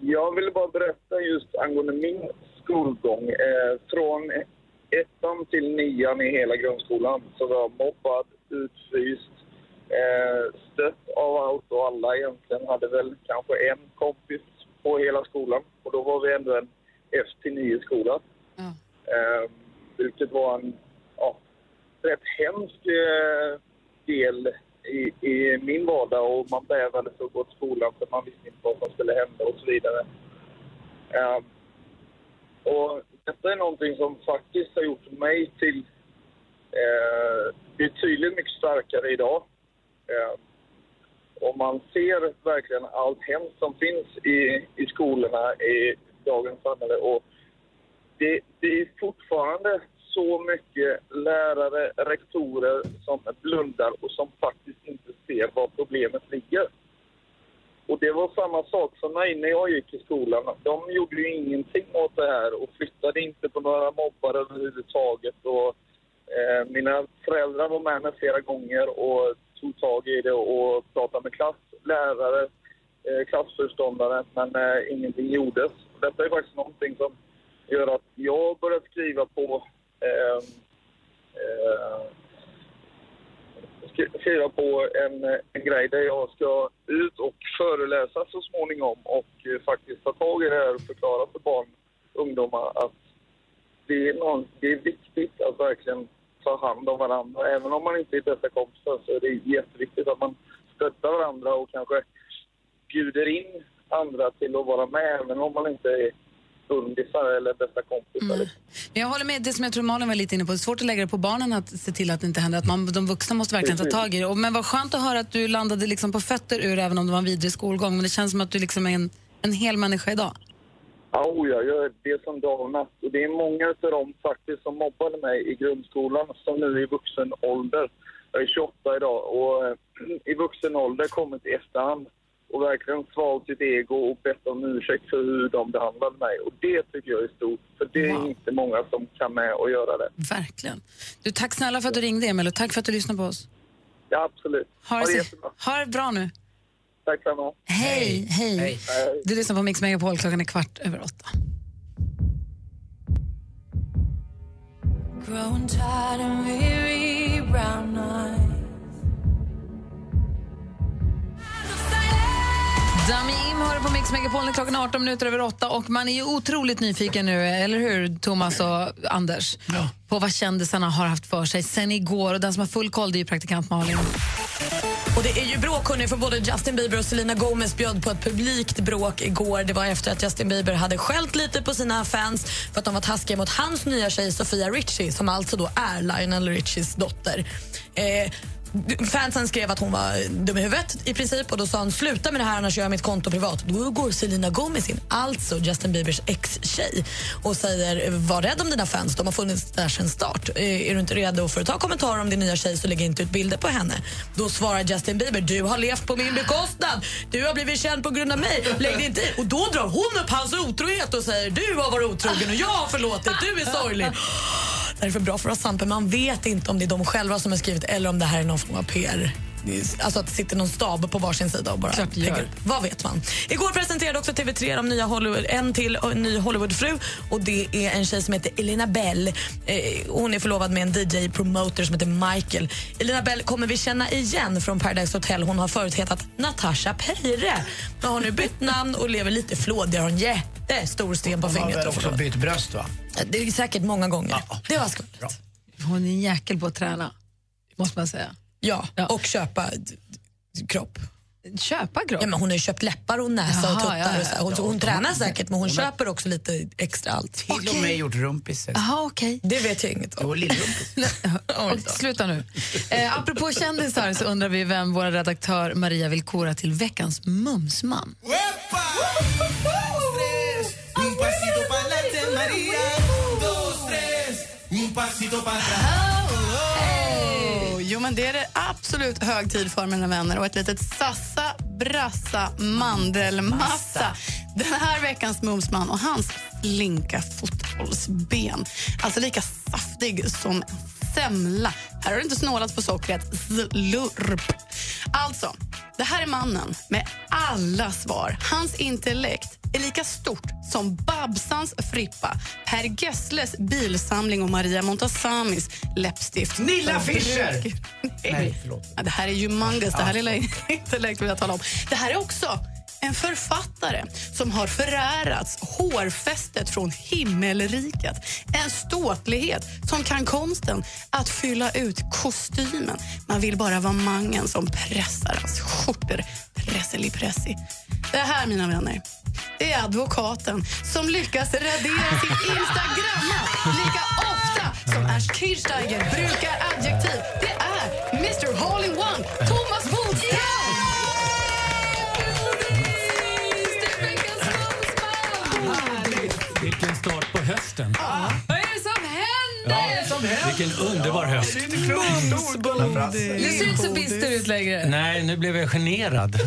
Jag ville bara berätta just angående min skolgång. Eh, från ettan till nian i hela grundskolan så var jag mobbad, utfryst, eh, stött av allt och alla egentligen. Hade väl kanske en kompis på hela skolan och då var vi ändå en F till 9 skola. Eh, vilket var en ja, rätt hemsk eh, del i, i min vardag och man bävade för att gå till skolan för man visste inte vad som skulle hända och så vidare. Um, och detta är någonting som faktiskt har gjort mig till eh, betydligt mycket starkare idag. Eh, och man ser verkligen allt hemskt som finns i, i skolorna i dagens samhälle. Och det, det är fortfarande så mycket lärare, rektorer som blundar och som faktiskt inte ser var problemet ligger. Och det var samma sak för mig när jag gick i skolan. De gjorde ju ingenting åt det här och flyttade inte på några mobbare överhuvudtaget. Och, eh, mina föräldrar var med mig flera gånger och tog tag i det och pratade med klass, lärare, eh, klassföreståndare, men eh, ingenting gjordes. Detta är faktiskt någonting som gör att jag började skriva på eh, eh, skriva på en, en grej där jag ska ut och föreläsa så småningom och eh, faktiskt ta tag i det här och förklara för barn och ungdomar att det är, någon, det är viktigt att verkligen ta hand om varandra. Även om man inte är bästa kompisar så är det jätteviktigt att man stöttar varandra och kanske bjuder in andra till att vara med även om man inte är undisar eller bästa kompisar. liksom. Men Jag håller med det som jag tror Malin var lite inne på. Det är svårt att lägga det på barnen att se till att det inte händer. Att man, de vuxna måste verkligen ta tag i det. Och, men vad skönt att höra att du landade liksom på fötter ur även om det var en vidrig skolgång. Men det känns som att du liksom är en, en hel människa idag. Oh ja, jag är det som dag och natt. Och det är många av dem faktiskt som mobbade mig i grundskolan som nu är i vuxen ålder. Jag är 28 idag och eh, [CLEARS THROAT] i vuxen ålder kommit i efterhand och verkligen svalt sitt ego och bett om ursäkt för hur de behandlade mig. Och det tycker jag är stort, för det är inte många som kan med och göra det. Verkligen. Du, tack snälla för att du ringde, Emil, och tack för att du lyssnade på oss. Ja, absolut. Ha det, så- ha det bra nu. Tack samma. Hej, hej. Du lyssnar på Mix Megapol, klockan är kvart över åtta. Growing tired and weary, brown eyes. Dami Im hör på Mix Megapol klockan är 18 minuter över åtta och man är ju otroligt nyfiken nu, eller hur Thomas och Anders? På vad kändisarna har haft för sig sen igår och den som har full koll det är ju praktikant Malin. Och det är ju bråk hörni, för både Justin Bieber och Selena Gomez bjöd på ett publikt bråk igår. Det var efter att Justin Bieber hade skällt lite på sina fans för att de var taskiga mot hans nya tjej Sofia Richie som alltså då är Lionel Richies dotter. Eh, Fansen skrev att hon var dum i huvudet i princip och då sa han sluta med det här annars gör jag mitt konto privat. Då går Selena Gomez in, alltså Justin Biebers ex-tjej och säger var rädd om dina fans, de har funnits där sedan start. Eh, Är du inte redo för att ta kommentarer om din nya tjej så lägg inte ut bilder på henne. Då svarar Justin Bieber du har levt på min bekostnad, du har blivit känd på grund av mig, lägg dig inte i. Och då drar hon upp hans otrohet och säger du har varit otrogen och jag har förlåtit, du är sorglig. [LAUGHS] Det här är för bra för att vara sant, men man vet inte om det är de själva som har skrivit eller om det här är någon av PR. Alltså att det sitter någon stab på varsin sida och bara Klart gör. Vad vet man? Igår presenterade också TV3 de nya Hollywood, en till och en ny Hollywoodfru och det är en tjej som heter Elena Bell. Eh, hon är förlovad med en DJ-promoter som heter Michael. Elena Bell kommer vi känna igen från Paradise Hotel. Hon har förut hetat Natasha Peire. Men har nu bytt namn och lever lite flådig. Har en jättestor sten på Hon har fingret. väl och också förlovad. bytt bröst va? Det är säkert många gånger. Det var skvallret. Hon är en jäkel på att träna, måste man säga. Ja, och köpa kropp. Köpa kropp? Ja, men hon har ju köpt läppar och näsa Jaha, och tuttar. ja, ja, och så. Hon, ja. hon tränar säkert men hon Hon köper också lite extra allt. Till och med gjort rumpisar. Jaha, okej. Det vet jag inget om. Jo, lillrumpis. [LAUGHS] Sluta nu. Eh, apropå kändisar så undrar vi vem vår redaktör Maria vill kora till veckans mumsman. Men det är det absolut hög tid för, mina vänner. Och ett litet sassa, brassa, mandelmassa. Den här veckans mumsman och hans slinka fotbollsben. Alltså lika saftig som semla. Här har du inte snålat på sockret. Slurp. Alltså, det här är mannen med alla svar. Hans intellekt är lika stort som Babsans frippa, Per Gessles bilsamling och Maria Montazamis läppstift. Nilla Fischer! Nej, Nej, förlåt. Ja, det här är humongous, det här lilla intellekt vill jag tala om. Det här är också en författare som har förärats hårfästet från himmelriket. En ståtlighet som kan konsten att fylla ut kostymen. Man vill bara vara mangen som pressar hans skjortor. Presseli-pressi. Det här, mina vänner, det är advokaten som lyckas radera sitt Instagramma lika ofta som Ernst Kirchsteiger brukar adjektiv. Det är Mr Hall-in-One, Thomas Bodström! Vilken start på hösten. Vad är det som händer? Vilken underbar höst. Du ser inte så bister ut längre. Nej, nu blev jag generad.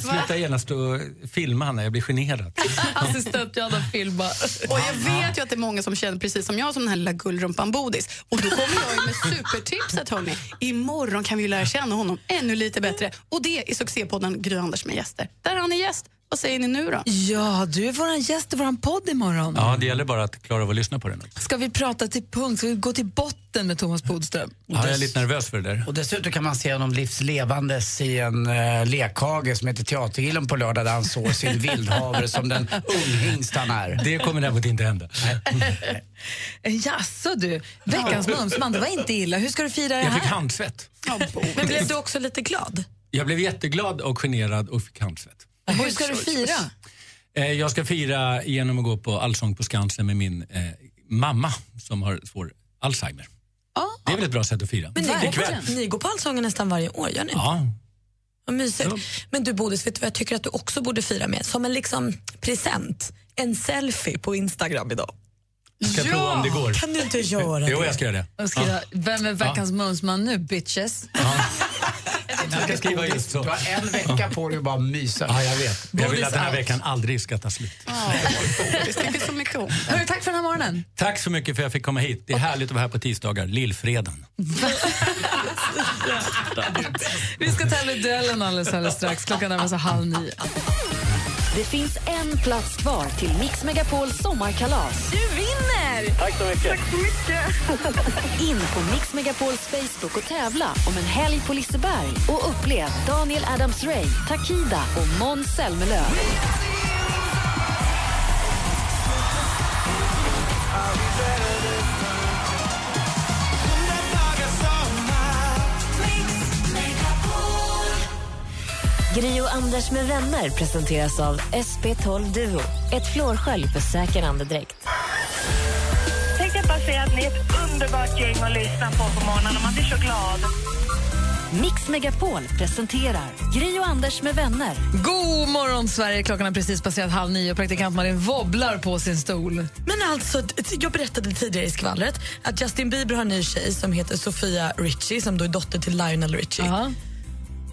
Sluta genast och filma Hanna, jag blir generad. Assistent Johanna filmar. Och jag vet ju att det är många som känner precis som jag som den här lilla gullrumpan Bodis. Och då kommer jag med supertipset hörni. Imorgon kan vi lära känna honom ännu lite bättre. Och det är succépodden Gry Anders med gäster. Där han är gäst. Vad säger ni nu då? Ja, du är vår gäst i vår podd imorgon. Ja, det gäller bara att klara av att lyssna på den. Ska vi prata till punkt? Ska vi gå till botten med Thomas Bodström? Ja, jag är lite nervös för det där. Och dessutom kan man se honom livslevandes i en uh, lekhage som heter Teatergillen på lördag där han sår sin [LAUGHS] vildhavre som den unghingst han är. Det kommer däremot inte hända. [LAUGHS] Jaså du, veckans mumsman, det var inte illa. Hur ska du fira det Jag fick här? handsvett. Men blev du också lite glad? Jag blev jätteglad och generad och fick handsvett. Hur ska du fira? Eh, Jag ska fira genom att gå på Allsång på Skansen med min eh, mamma som har svår Alzheimer. Det är väl ett bra sätt att fira. Men ni, går ni går på Allsången nästan varje år, gör ni? Ja. Vad mysigt. Men du Bodis, vet du vad jag tycker att du också borde fira med? Som en liksom present. En selfie på Instagram idag. Ska jag prova om det går? Kan du inte göra Jo, det? jag ska göra det. Jag ska, Ja. Vem är veckans mumsman nu, bitches? [LAUGHS] Jag ska skriva just så. Du har en vecka på dig att bara mysa. Ja, jag vet. Jag vill att den här veckan aldrig ska ta slut. Det tycker så mycket om. Hörru, tack för den här morgonen. Tack så mycket för att jag fick komma hit. Det är härligt att vara här på tisdagar, lillfredagen. [LAUGHS] Vi ska tävla i duellen alldeles, alldeles strax. Klockan närmar sig halv nio. Det finns en plats kvar till Mix Megapols sommarkalas. Du vinner! Tack så mycket. Tack så mycket. [LAUGHS] In på Mix Megapols Facebook och tävla om en helg på Liseberg och upplev Daniel Adams-Ray, Takida och Måns Zelmerlöw. Gri och Anders med vänner presenteras av SP12 Duo. Ett flårskölj för säker andedräkt. Tänkte jag bara säga att ni är ett underbart gäng att lyssna på på morgonen och man blir så glad. Mix Megapol presenterar Gri och Anders med vänner. God morgon, Sverige. Klockan har precis passerat halv nio och praktikant Malin wobblar på sin stol. Men alltså, jag berättade tidigare i skvallret att Justin Bieber har en ny tjej som heter Sofia Richie som då är dotter till Lionel Richie.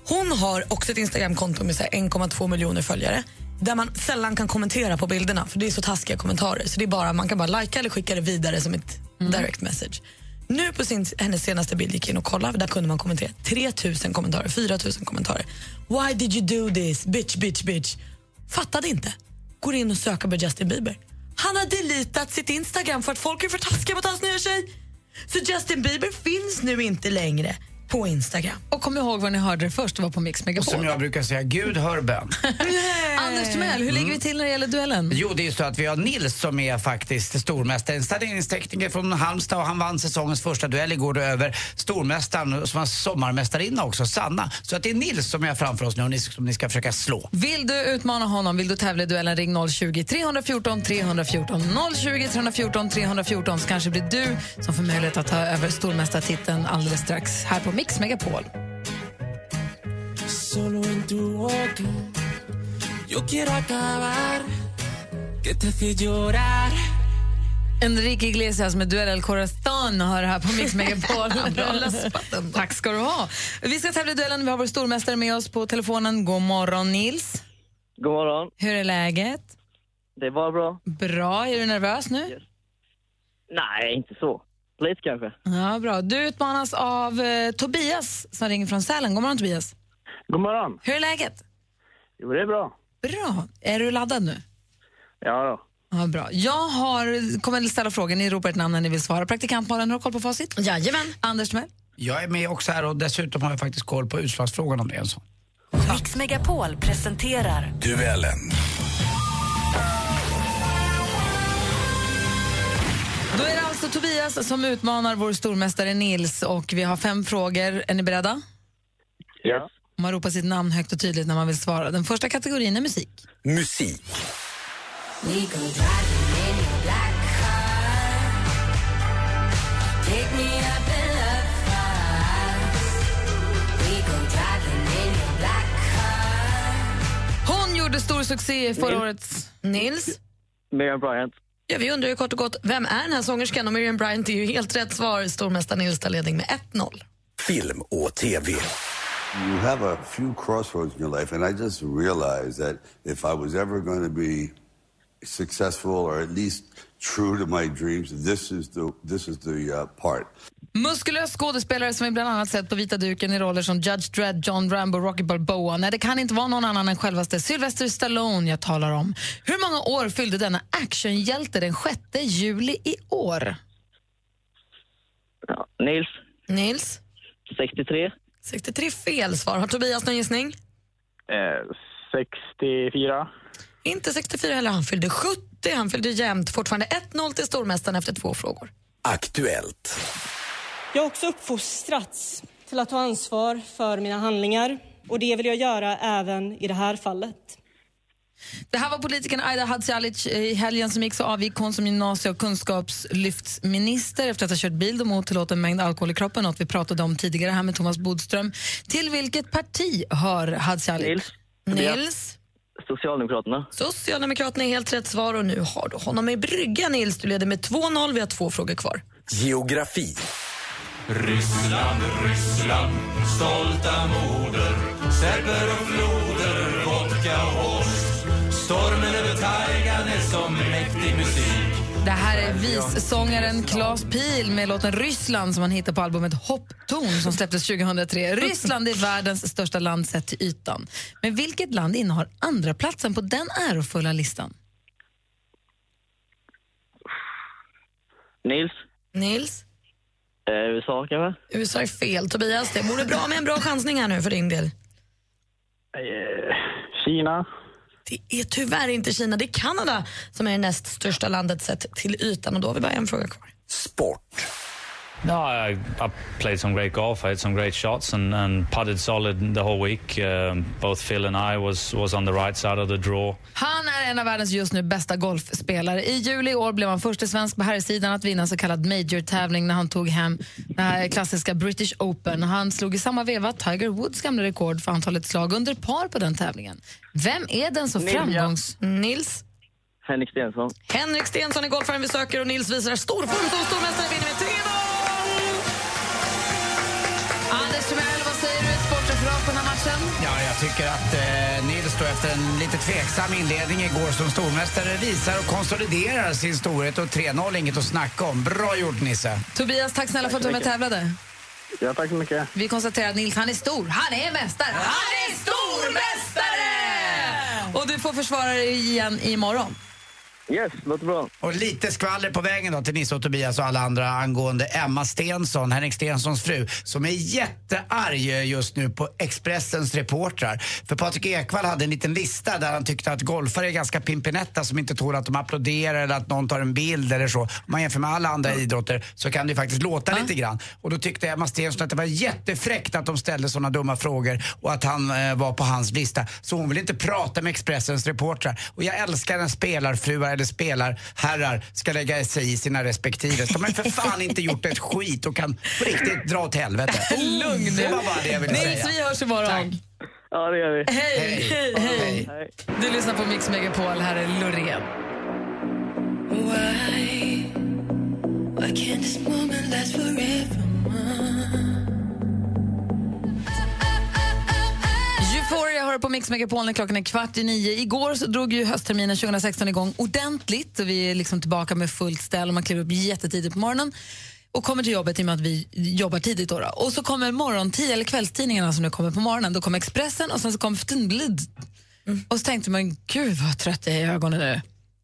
Hon har också ett Instagramkonto med så här 1,2 miljoner följare där man sällan kan kommentera på bilderna för det är så taskiga kommentarer. Så det är bara, Man kan bara lajka eller skicka det vidare som ett direct message. Nu på sin, hennes senaste bild gick jag in och kollade, där kunde man kommentera 3000 kommentarer, 4000 kommentarer. Why did you do this? Bitch, bitch, bitch. Fattade inte. Går in och söker på Justin Bieber. Han har deletat sitt Instagram för att folk är för taskiga mot hans nya tjej. Så Justin Bieber finns nu inte längre på Instagram. Och kom ihåg var ni hörde det först, det var på Mix Och Megapol. som jag brukar säga, Gud hör bön. [LAUGHS] Anders Timell, hur ligger vi till när det gäller duellen? Jo, det är så att vi har Nils som är faktiskt stormästare. En starineringstekniker från Halmstad och han vann säsongens första duell igår över stormästaren som var sommarmästarinna också, Sanna. Så att det är Nils som är framför oss nu och ni, som ni ska försöka slå. Vill du utmana honom, vill du tävla i duellen, ring 020 314 314. 020 314 314 så kanske blir du som får möjlighet att ta över stormästartiteln alldeles strax här på Mix Megapol. Solo en tu boca yo quiero acabar. Que te hace llorar. Enrique Iglesias med Duell El Corazon har det här på Mix [LAUGHS] Megapol. Tack ska du ha. Vi ska tävla i duellen. Vi har vår stormästare med oss på telefonen. God morgon, Nils. God morgon. Hur är läget? Det är bara bra. Bra. Är du nervös nu? Nej, inte så. Lite kanske. Ja, bra. Du utmanas av eh, Tobias som ringer från Sälen. God morgon, Tobias. God morgon. Hur är läget? Jo, det är bra. Bra. Är du laddad nu? Ja då. Ja, bra. Jag har, kommer att ställa frågor. Ni ropar ett namn när ni vill svara. Praktikantmalen, har du koll på facit? Jajamän. Anders Timell? Jag är med också här och dessutom har jag faktiskt koll på utslagsfrågan om det är en sån. Mix Megapol presenterar Duellen. Det alltså Tobias som utmanar vår stormästare Nils och vi har fem frågor. Är ni beredda? Ja. Man ropar sitt namn högt och tydligt när man vill svara. Den första kategorin är musik. Musik. Hon gjorde stor succé förra Nils. årets... Nils? Miriam Bryant. Ja, vi undrar ju kort och gott, vem är den här sångerskan? Och Miriam Bryant är ju helt rätt svar. Stormästaren Nils tar ledning med 1-0. Film och TV. You have a few crossroads in your life, and I just realized that if I was ever going to be successful or at least true to my dreams, this is the this is the uh, part. Muskulös skådespelare som vi bland annat sett på vita duken i roller som Judge Dredd, John Rambo, Rocky Balboa. Nej, det kan inte vara någon annan än självaste Sylvester Stallone jag talar om. Hur många år fyllde denna actionhjälte den 6 juli i år? Nils, Nils? 63. 63 fel svar. Har Tobias någon gissning? Eh, 64. Inte 64 heller. Han fyllde 70. Han fyllde jämnt. Fortfarande 1-0 till stormästaren efter två frågor. Aktuellt. Jag har också uppfostrats till att ta ansvar för mina handlingar och det vill jag göra även i det här fallet. Det här var politikern Aida Hadzialic. I helgen som gick så avgick hon som gymnasie och kunskapslyftsminister efter att ha kört bil och otillåten en mängd alkohol i kroppen, något vi pratade om tidigare här med Thomas Bodström. Till vilket parti hör Hadzialic? Nils. Nils? Socialdemokraterna. Socialdemokraterna är helt rätt svar och nu har du honom i brygga Nils. Du leder med 2-0. Vi har två frågor kvar. Geografi. Ryssland, Ryssland, stolta moder Serber och floder, vodka och horst Stormen över taigan är som mäktig musik Det här är vissångaren Claes Pil med låten Ryssland som han hittade på albumet Hoppton som släpptes 2003. Ryssland är världens största land sett till ytan. Men vilket land innehar andra platsen på den ärofulla listan? Nils. Nils? Eh, USA kanske? USA är fel. Tobias, det vore bra med en bra chansning här nu för din del. Eh, Kina. Det är tyvärr inte Kina, det är Kanada som är det näst största landet sett till ytan och då har vi bara en fråga kvar. No, I, I played some great golf. I had some great shots and, and putted solid the whole week. Um, both Phil and I was was on the right side of the draw. Han är en av världens just nu bästa golfspelare. I juli i år blev han första svensk på herrsidan att vinna en så kallad major-tävling när han tog hem här klassiska British Open. Han slog i samma veva Tiger Woods gamla rekord för antalet slag under par på den tävlingen. Vem är den så framgångs... Nils? Henrik Stensson. Henrik Stensson är golfaren vi söker och Nils visar storform som stormästare vinner med 3-0! Jag tycker att eh, Nils då efter en lite tveksam inledning igår som stormästare visar och konsoliderar sin storhet och 3-0 inget att snacka om. Bra gjort Nisse. Tobias, tack snälla för att du var med och tävlade. Ja, tack så mycket. Vi konstaterar att Nils, han är stor. Han är mästare. Han är stormästare! Och du får försvara dig igen imorgon. Yes, låter bra. Och lite skvaller på vägen då till Nisse och Tobias och alla andra angående Emma Stensson, Henrik Stenssons fru, som är jättearg just nu på Expressens reportrar. För Patrik Ekwall hade en liten lista där han tyckte att golfare är ganska pimpinetta som inte tål att de applåderar eller att någon tar en bild eller så. Om man jämför med alla andra idrotter så kan det ju faktiskt låta lite grann. Och då tyckte Emma Stensson att det var jättefräckt att de ställde sådana dumma frågor och att han eh, var på hans lista. Så hon vill inte prata med Expressens reportrar. Och jag älskar när spelarfruar eller spelarherrar ska lägga sig i sina respektive. De har för fan inte gjort ett skit och kan på riktigt dra åt helvete. [LAUGHS] Lugn Det var bara det jag ville Nils, säga. vi hörs imorgon. Ja, det gör vi. Hej, hej, hej. Du lyssnar på Mix Megapol. Här är Loreen. Why, why can't this moment last forever? Hör på Mix Megapol när klockan är kvart i nio. Igår så drog ju höstterminen 2016 igång ordentligt. Och vi är liksom tillbaka med fullt ställ och man kliver upp jättetidigt på morgonen och kommer till jobbet i och med att vi jobbar tidigt. Då, då. Och så kommer morgontid eller kvällstidningarna som nu kommer på morgonen. Då kommer Expressen och sen så kommer Ftunblid. Och så tänkte man, gud vad trött jag är i ögonen nu.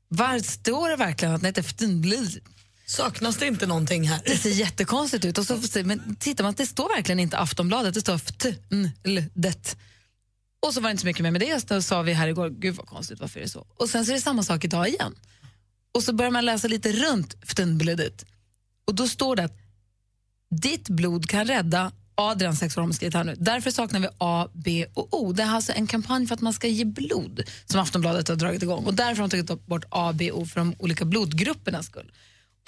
Var står det verkligen att det heter Ftunblid? Saknas det inte någonting här? Det ser jättekonstigt ut. Och så, men tittar man, det står verkligen inte Aftonbladet, det står Ftnldet. Och så var det inte så mycket mer med det. Då sa vi här igår, gud vad konstigt, varför är det så? Och sen så är det samma sak idag igen. Och så börjar man läsa lite runt Ftnbledet. Och då står det att ditt blod kan rädda Adrian, sex år, här nu. Därför saknar vi A, B och O. Det är alltså en kampanj för att man ska ge blod som Aftonbladet har dragit igång. Och därför har de tagit bort A, B och O för de olika blodgruppernas skull.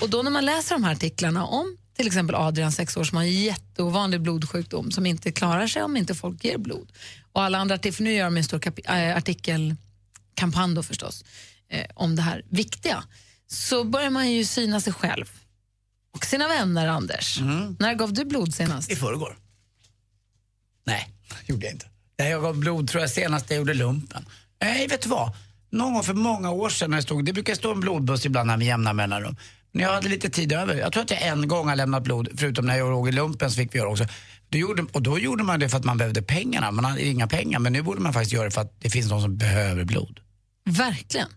Och då när man läser de här artiklarna om till exempel Adrian, sex år, som har en jätteovanlig blodsjukdom som inte klarar sig om inte folk ger blod. Och alla andra artiklar, för nu gör de en stor äh, artikelkampanj då förstås, eh, om det här viktiga. Så börjar man ju syna sig själv och sina vänner, Anders. När gav du blod senast? I förrgår. Nej. [LAUGHS] gjorde jag inte. Nej, jag gav blod tror jag senast jag gjorde lumpen. Nej, vet du vad? Någon gång för många år sedan när jag stod, det brukar stå en blodbuss ibland här med jämna mellanrum. När jag hade lite tid över, jag tror att jag en gång har lämnat blod, förutom när jag låg i lumpen så fick vi göra också. Då gjorde, och då gjorde man det för att man behövde pengarna, man hade inga pengar. Men nu borde man faktiskt göra det för att det finns någon som behöver blod. Verkligen.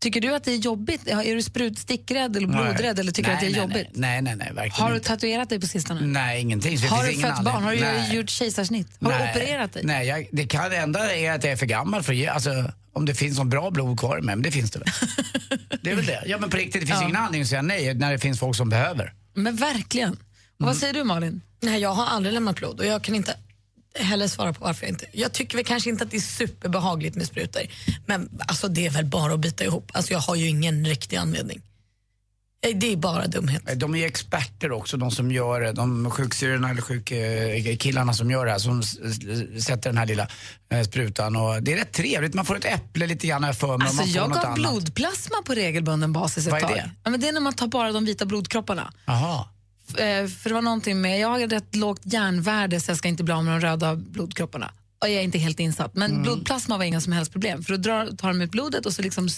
Tycker du att det är jobbigt? Är du sprutstickrädd eller Nej. blodrädd eller tycker du att det är nej, jobbigt? Nej, nej, nej, verkligen Har du tatuerat dig på sistone? Nej, ingenting. Har du fött barn? Har du. Nej. gjort kejsarsnitt? Har du Nej. opererat dig? Nej, jag, det kan enda är att jag är för gammal för att ge, alltså, om det finns någon bra blod kvar i mig, men det finns det väl. [LAUGHS] det är väl det. Ja men på riktigt, det finns Ja. ingen anledning att säga nej när det finns folk som behöver. Men verkligen. Och Mm. vad säger du Malin? Nej, jag har aldrig lämnat blod och jag kan inte heller svara på varför jag inte... Jag tycker väl kanske inte att det är superbehagligt med sprutor. Men alltså, det är väl bara att byta ihop. Alltså, jag har ju ingen riktig anledning. Eh, Det är bara dumhet. De är ju experter också, de som gör det. De sjuksyrrorna eller sjukkillarna som gör det här, som sätter den här lilla eh, sprutan. Och det är rätt trevligt, man får ett äpple lite grann här för mig. Alltså, man får jag gav blodplasma på regelbunden basis ett Vad är tag. det? Ja, men det är när man tar bara de vita blodkropparna. Jaha. Eh, För det var någonting med, jag har rätt lågt järnvärde så jag ska inte bli av med de röda blodkropparna. Och jag är inte helt insatt. Men Mm. blodplasma var inga som helst problem. För då drar, tar de ut blodet och så liksom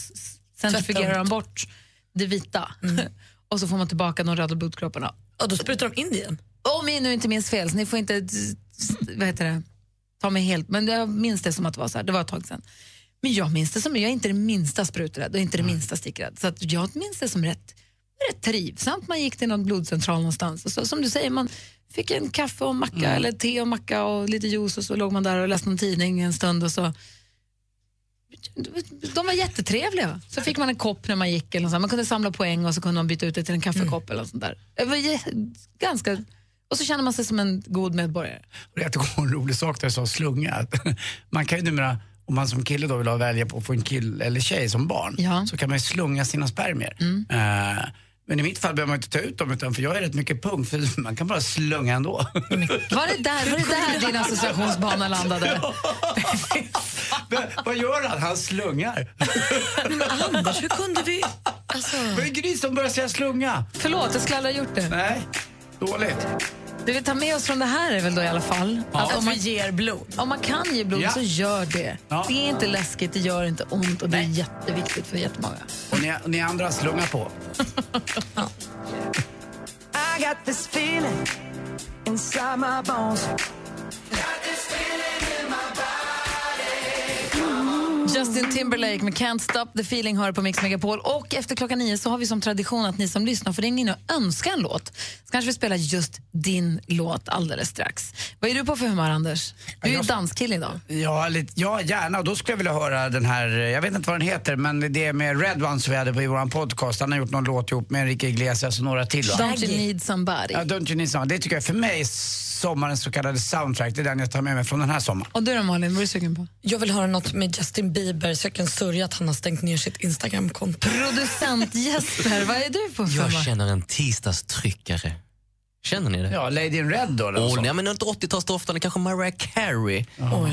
centrifugerar de bort det vita. [LAUGHS] och så får man tillbaka de röda blodkropparna. Och då sprutar de in det igen? Om jag nu inte minns fel, så ni får inte vad heter det, ta mig helt, men jag minns det som att det var så här, det var ett tag sedan. Men jag minns det som, jag är inte det minsta spruträdd och inte det minsta stickrädd. Så jag minns det som rätt, rätt trivsamt. Man gick till någon blodcentral någonstans och så, som du säger, man fick en kaffe och macka eller te och macka och lite juice och så låg man där och läste någon tidning en stund och så de var jättetrevliga. Så fick man en kopp när man gick. Eller så. Man kunde samla poäng och så kunde man byta ut det till en kaffekopp. Eller något sånt där. Det var ganska... Och så känner man sig som en god medborgare. Jag tog en rolig sak där jag sa slunga. [LAUGHS] Man kan ju numera, om man som kille då vill ha välja på att få en kille eller tjej som barn, så kan man ju slunga sina spermier. Eh, men i mitt fall behöver man inte ta ut dem, utan för jag är rätt mycket pung, för [LAUGHS] man kan bara slunga ändå. Var det där, var det där [LAUGHS] din associationsbana landade? Men Vad gör han? Han slungar. Men Anders, hur kunde vi... Alltså... Det var ju Gry som började säga slunga. Förlåt, jag skulle aldrig ha gjort det. Nej, dåligt. Det vi tar med oss från det här är väl då i alla fall Att om man, ger blod. om man kan ge blod Ja. så gör det. Ja. Det är inte läskigt, det gör inte ont och det är jätteviktigt för jättemånga. Och ni, ni andra slungar på. [LAUGHS] I got this feeling inside my bones. Justin Timberlake med Can't Stop the Feeling hör på Mix Megapol. Och efter klockan nio så har vi som tradition att ni som lyssnar får ringa in och önska en låt. Så kanske vi spelar just din låt alldeles strax. Vad är du på för humör, Anders? Du är ju danskille idag. Ja, lite, ja, gärna. Och då skulle jag vilja höra den här, jag vet inte vad den heter, men det är med Red One som vi hade på i vår podcast. Han har gjort någon låt ihop med Enrique Iglesias och några till. va? Don't you need somebody? Ja, Don't you need somebody. Det tycker jag för mig är sommarens så kallade soundtrack. Det är den jag tar med mig från den här sommaren. Och du då Malin, vad är du sugen på? Jag vill höra något med Justin Bieber så jag kan sörja att han har stängt ner sitt Instagramkonto. Producent Jesper, vad är du på för Jag känner en tisdagstryckare. Känner ni det? Ja, Lady in Red då? eller något Åh, sånt. nej, men inte 80-talsdoftande, kanske Mariah Carey.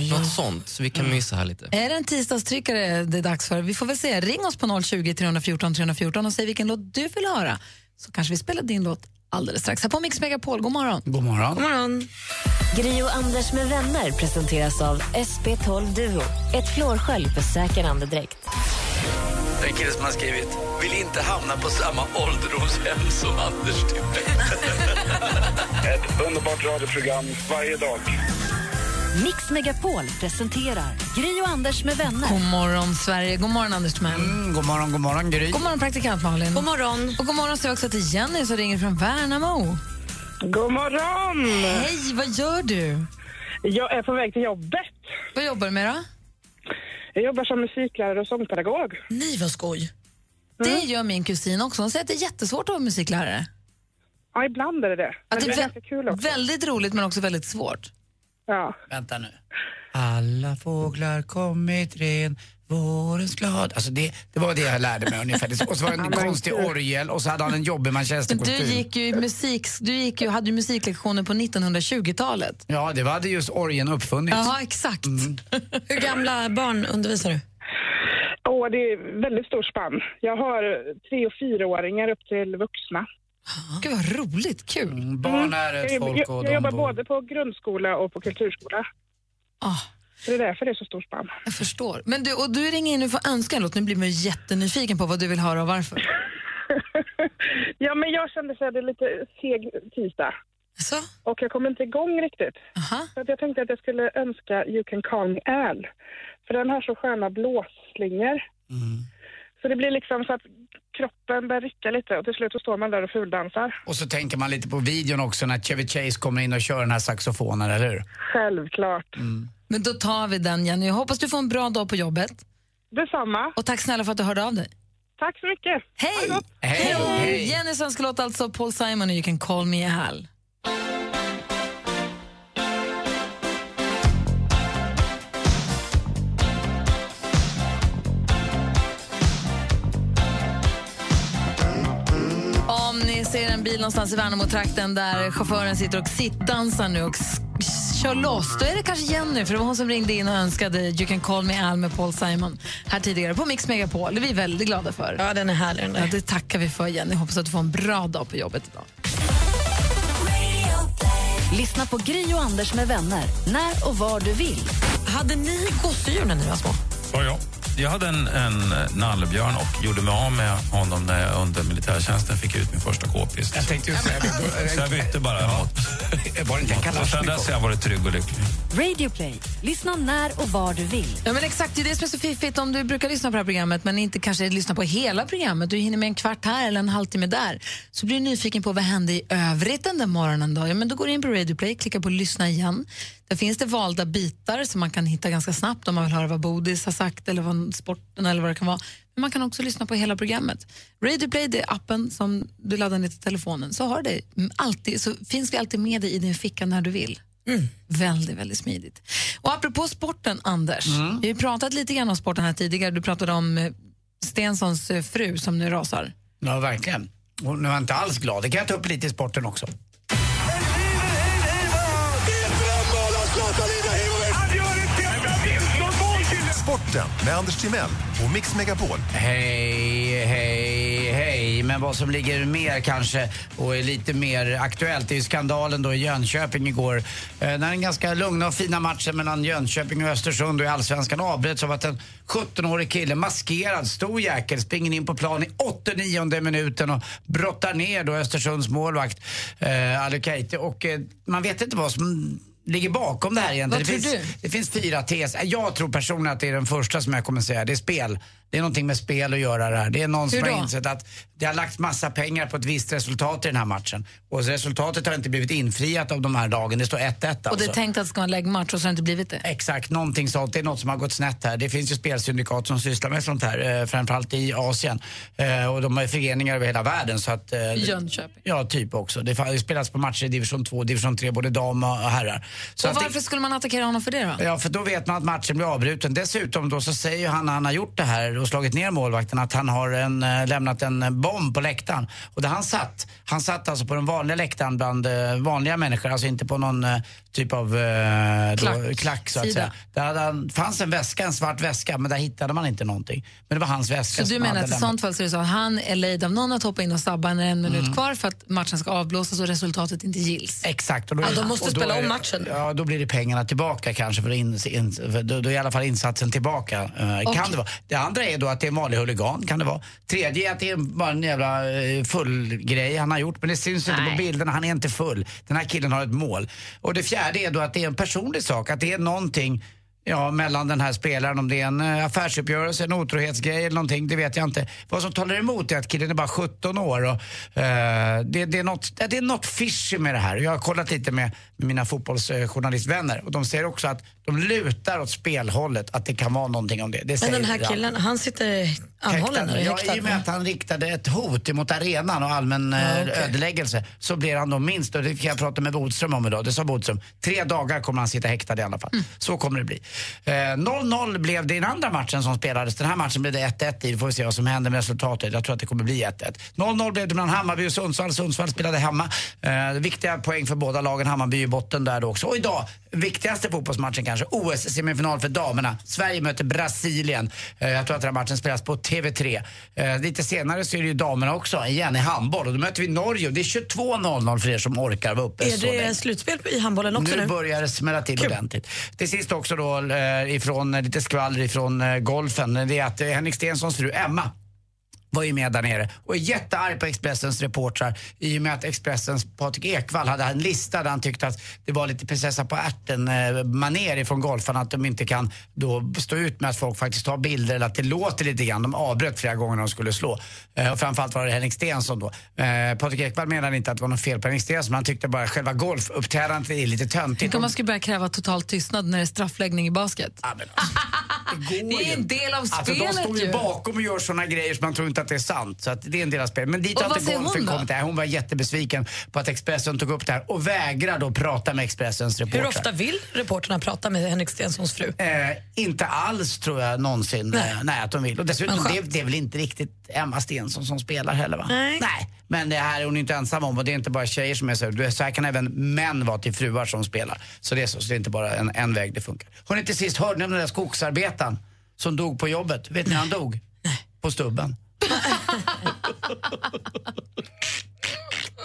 Något sånt, så vi kan mysa här lite. Är det en tisdagstryckare det är dags för? Vi får väl se. Ring oss på 020 314 314 och säg vilken låt du vill höra. Så kanske vi spelar din låt alldeles strax. Här på Mix Megapol. God morgon. God morgon. God morgon. Gri och Anders med vänner presenteras av SP12 Duo. Ett flårskölj för säker andedräkt. Det är en kille som har skrivit Vill inte hamna på samma ålderdomshem som Anders Timell. [LAUGHS] Ett underbart radioprogram varje dag. Mix Megapol presenterar Gri och Anders med vänner. God morgon, Sverige. God morgon, Anders Timell. Mm, god morgon, god morgon Gry. God morgon, praktikant Malin. God morgon. Och god morgon säger jag också till Jenny som ringer från Värnamo. God morgon! Hej, vad gör du? Jag är på väg till jobbet. Vad jobbar du med då? Jag jobbar som musiklärare och sångpedagog. Nej, vad skoj. Det gör min kusin också. Hon säger att det är jättesvårt att vara musiklärare. Ja, ibland är det det. Men Att det det är är ganska kul också. väldigt roligt men också väldigt svårt. Ja. Vänta nu. Alla fåglar kommit ren, vårens glad. Alltså det, det var det jag lärde mig ungefär. Och så var det en konstig orgel och så hade han en jobbig Men manchesterkostym. du gick ju musik, du gick ju, hade ju musiklektioner på 1920-talet. Ja, det var det just orgeln uppfunnit. Ja, exakt. [LAUGHS] Hur gamla barn undervisar du? Åh, det är väldigt stort spann. Jag har tre och fyraåringar upp till vuxna. Gud vad roligt, kul. Mm, Barn är ett jag, folk jag, och jag de jobbar bor... både på grundskola och på kulturskola. Så det är därför det är så stor spann. Jag förstår. Men du, och du ringer in och får önska en låt. Nu blir man jättenyfiken på vad du vill höra och varför. [LAUGHS] Ja, men jag kände så här, det är lite seg tisdag. Och jag kom inte igång riktigt. Så att jag tänkte att jag skulle önska You can call me Al. För den har så sköna blåsslingor. Så det blir liksom så att kroppen börjar rycka lite och till slut så står man där och fuldansar. Och så tänker man lite på videon också när Chevy Chase kommer in och kör den här saxofonen, eller hur? Självklart. Men då tar vi den, Jenny. Jag hoppas du får en bra dag på jobbet. Detsamma. Och tack snälla för att du hörde av dig. Tack så mycket. Hej! Hej! Hej! Jennys önskelåt alltså Paul Simon och You can call me Al. En bil någonstans i Värnamo-trakten där chauffören sitter och sittdansar nu och kör loss, då är det kanske Jenny, för det var hon som ringde in och önskade You can call me Al med Paul Simon här tidigare på Mix Megapol. Det är vi väldigt glada för. Ja, den är härlig den där. Ja, det tackar vi för, Jenny. Hoppas att du får en bra dag på jobbet idag. Lyssna på Gry och Anders med vänner när och var du vill. Hade ni gosedjur när ni var små? Ja, ja. Jag hade en, en nallebjörn och gjorde mig av med honom när jag under militärtjänsten fick ut min första k-pist. Jag tänkte ju säga det. Så jag bytte bara mot... [LAUGHS] Var det inte en Och sen dess har jag varit trygg och lycklig. Radio Play. Lyssna när och var du vill. Ja, men exakt, det är det som är så fiffigt om du brukar lyssna på det här programmet men inte kanske lyssna på hela programmet. Du hinner med en kvart här eller en halvtimme där. Så blir du nyfiken på vad hände i övrigt den där morgonen. Då? Ja, men då går du in på Radio Play, klickar på lyssna igen. Där finns det valda bitar som man kan hitta ganska snabbt om man vill höra vad Bodis har sagt eller vad sporten eller vad det kan vara. Men man kan också lyssna på hela programmet. Radio Play det är appen som du laddar ner till telefonen. Så, har det alltid, så finns vi alltid med dig i din ficka när du vill. Väldigt, väldigt smidigt. Och apropå sporten, Anders. Vi har pratat lite grann om sporten här tidigare. Du pratade om eh, Stensons eh, fru som nu rasar. Ja, verkligen. Hon var inte alls glad. Det kan jag ta upp lite i sporten också. Sporten med Anders Timell och Mix Megapol. Hej, hej, hej. Men vad som ligger mer kanske och är lite mer aktuellt är ju skandalen då i Jönköping igår. Eh, när den ganska lugna och fina matchen mellan Jönköping och Östersund och i Allsvenskan avbröts av att en 17-årig kille, maskerad, stor jäkel, springer in på plan i 89 minuten och brottar ner då Östersunds målvakt eh, Alukaiti. Och eh, man vet inte vad som ligger bakom det här egentligen. Vad det, tror finns, det finns fyra teser. Jag tror personligen att det är den första som jag kommer säga. Det är spel. Det är någonting med spel att göra det här. Det är någon som har insett att det har lagt massa pengar på ett visst resultat i den här matchen. Och resultatet har inte blivit infriat av de här dagen. Det står 1-1 alltså. Och det är tänkt att det ska vara en läggmatch och så har det inte blivit det. Exakt, någonting sånt. Det är något som har gått snett här. Det finns ju spelsyndikat som sysslar med sånt här, eh, framförallt i Asien. Eh, och de har ju föreningar över hela världen. Så att, eh, Jönköping. Ja, typ också. Det spelats på matcher i division 2 och division 3, både dam och herrar. Så och att det- varför skulle man attackera honom för det då? Ja, för då vet man att matchen blir avbruten. Dessutom då så säger han när han har gjort det här och slagit ner målvakten att han har en, eh, lämnat en eh, bomb på läktaren. Och där han satt, han satt alltså på den vanliga läktaren bland eh, vanliga människor, alltså inte på någon typ av eh, Klack. då, klack så att Sida. säga. Där hade han, fanns en väska, en svart väska, men där hittade man inte någonting. Men det var hans väska Så du menar att i sånt fall så är det så att han är lejd av någon att hoppa in och sabba när en minut kvar för att matchen ska avblåsas och resultatet inte gills? Exakt. Och Ja, är- de måste då spela om matchen. Ja, då blir det pengarna tillbaka kanske. För, in, in, för då, då är i alla fall insatsen tillbaka. Eh, Okej. kan det, vara. det andra är då att det är en vanlig huligan. Kan det vara. Tredje är att det är bara en jävla eh, full grej han har gjort. Men det syns inte på bilderna. Han är inte full. Den här killen har ett mål. Och det fjärde är då att det är en personlig sak. Att det är någonting Ja, mellan den här spelaren, om det är en eh, affärsuppgörelse, en otrohetsgrej eller någonting, det vet jag inte. Vad som talar emot är att killen är bara 17 år och eh, det, det, är något, det är något fishy med det här. Jag har kollat lite med mina fotbollsjournalistvänner och de säger också att de lutar åt spelhållet, att det kan vara någonting om det. det Men den här killen, han sitter anhållen Ja? I och med att han riktade ett hot mot arenan och allmän Ja, eh, okej. ödeläggelse så blir han då minst, och det fick jag prata med Bodström om idag, det sa Bodström, tre dagar kommer han sitta häktad i alla fall. Mm. Så kommer det bli. Eh, 0-0 blev det i den andra matchen som spelades. Den här matchen blev det 1-1 i, får vi se vad som händer med resultatet. Jag tror att det kommer bli 1-1. 0-0 blev det mellan Hammarby och Sundsvall. Sundsvall spelade hemma. Eh, viktiga poäng för båda lagen. Hammarby botten där då också. Och idag, viktigaste fotbollsmatchen kanske, OS-semifinal för damerna. Sverige möter Brasilien. Eh, jag tror att den här matchen spelas på TV3. Eh, lite senare så är det ju damerna också, igen i handboll. Och då möter vi Norge och det är 22.00 för er som orkar vara uppe Är det slutspel i handbollen också nu? Nu börjar det smälla till Kul. ordentligt. Till sist också då eh, ifrån lite skvaller ifrån golfen. Det är att Henrik Stensons fru Emma var ju med där nere och är jättearg på Expressens reportrar i och med att Expressens Patrik Ekwall hade en lista där han tyckte att det var lite prinsessa på ärten eh, maner ifrån golfarna att de inte kan då stå ut med att folk faktiskt tar bilder eller att det låter lite grann. De avbröt flera gånger när de skulle slå. Eh, och framförallt var det Henrik Stensson då. Eh, Patrik Ekwall menade inte att det var något fel på Henrik Stensson men han tyckte bara att själva golfuppträdandet är lite töntigt. Tänk om man skulle börja kräva total tystnad när det är straffläggning i basket. det är en del av Alltså spelet de står ju ju. bakom och gör såna grejer som man tror inte att det är sant. Så att det är en del av spelet. Men dit Och har inte golfen kommit. Nej, Hon var jättebesviken på att Expressen tog upp det här och vägrar då prata med Expressens reportrar. Hur ofta vill reporterna prata med Henrik Stenssons fru? Eh, inte alls tror jag någonsin nej. Nej, att de vill. Och dessutom, det, det är väl inte riktigt Emma Stensson som spelar heller va? Nej. Men det här är hon inte ensam om och det är inte bara tjejer som är så. Du, Så här kan även män vara till fruar som spelar. Så det är så, så det är inte bara en, en väg det funkar. Hörrni till sist, hörde ni om den där skogsarbetaren som dog på jobbet? Vet ni när han dog? På stubben.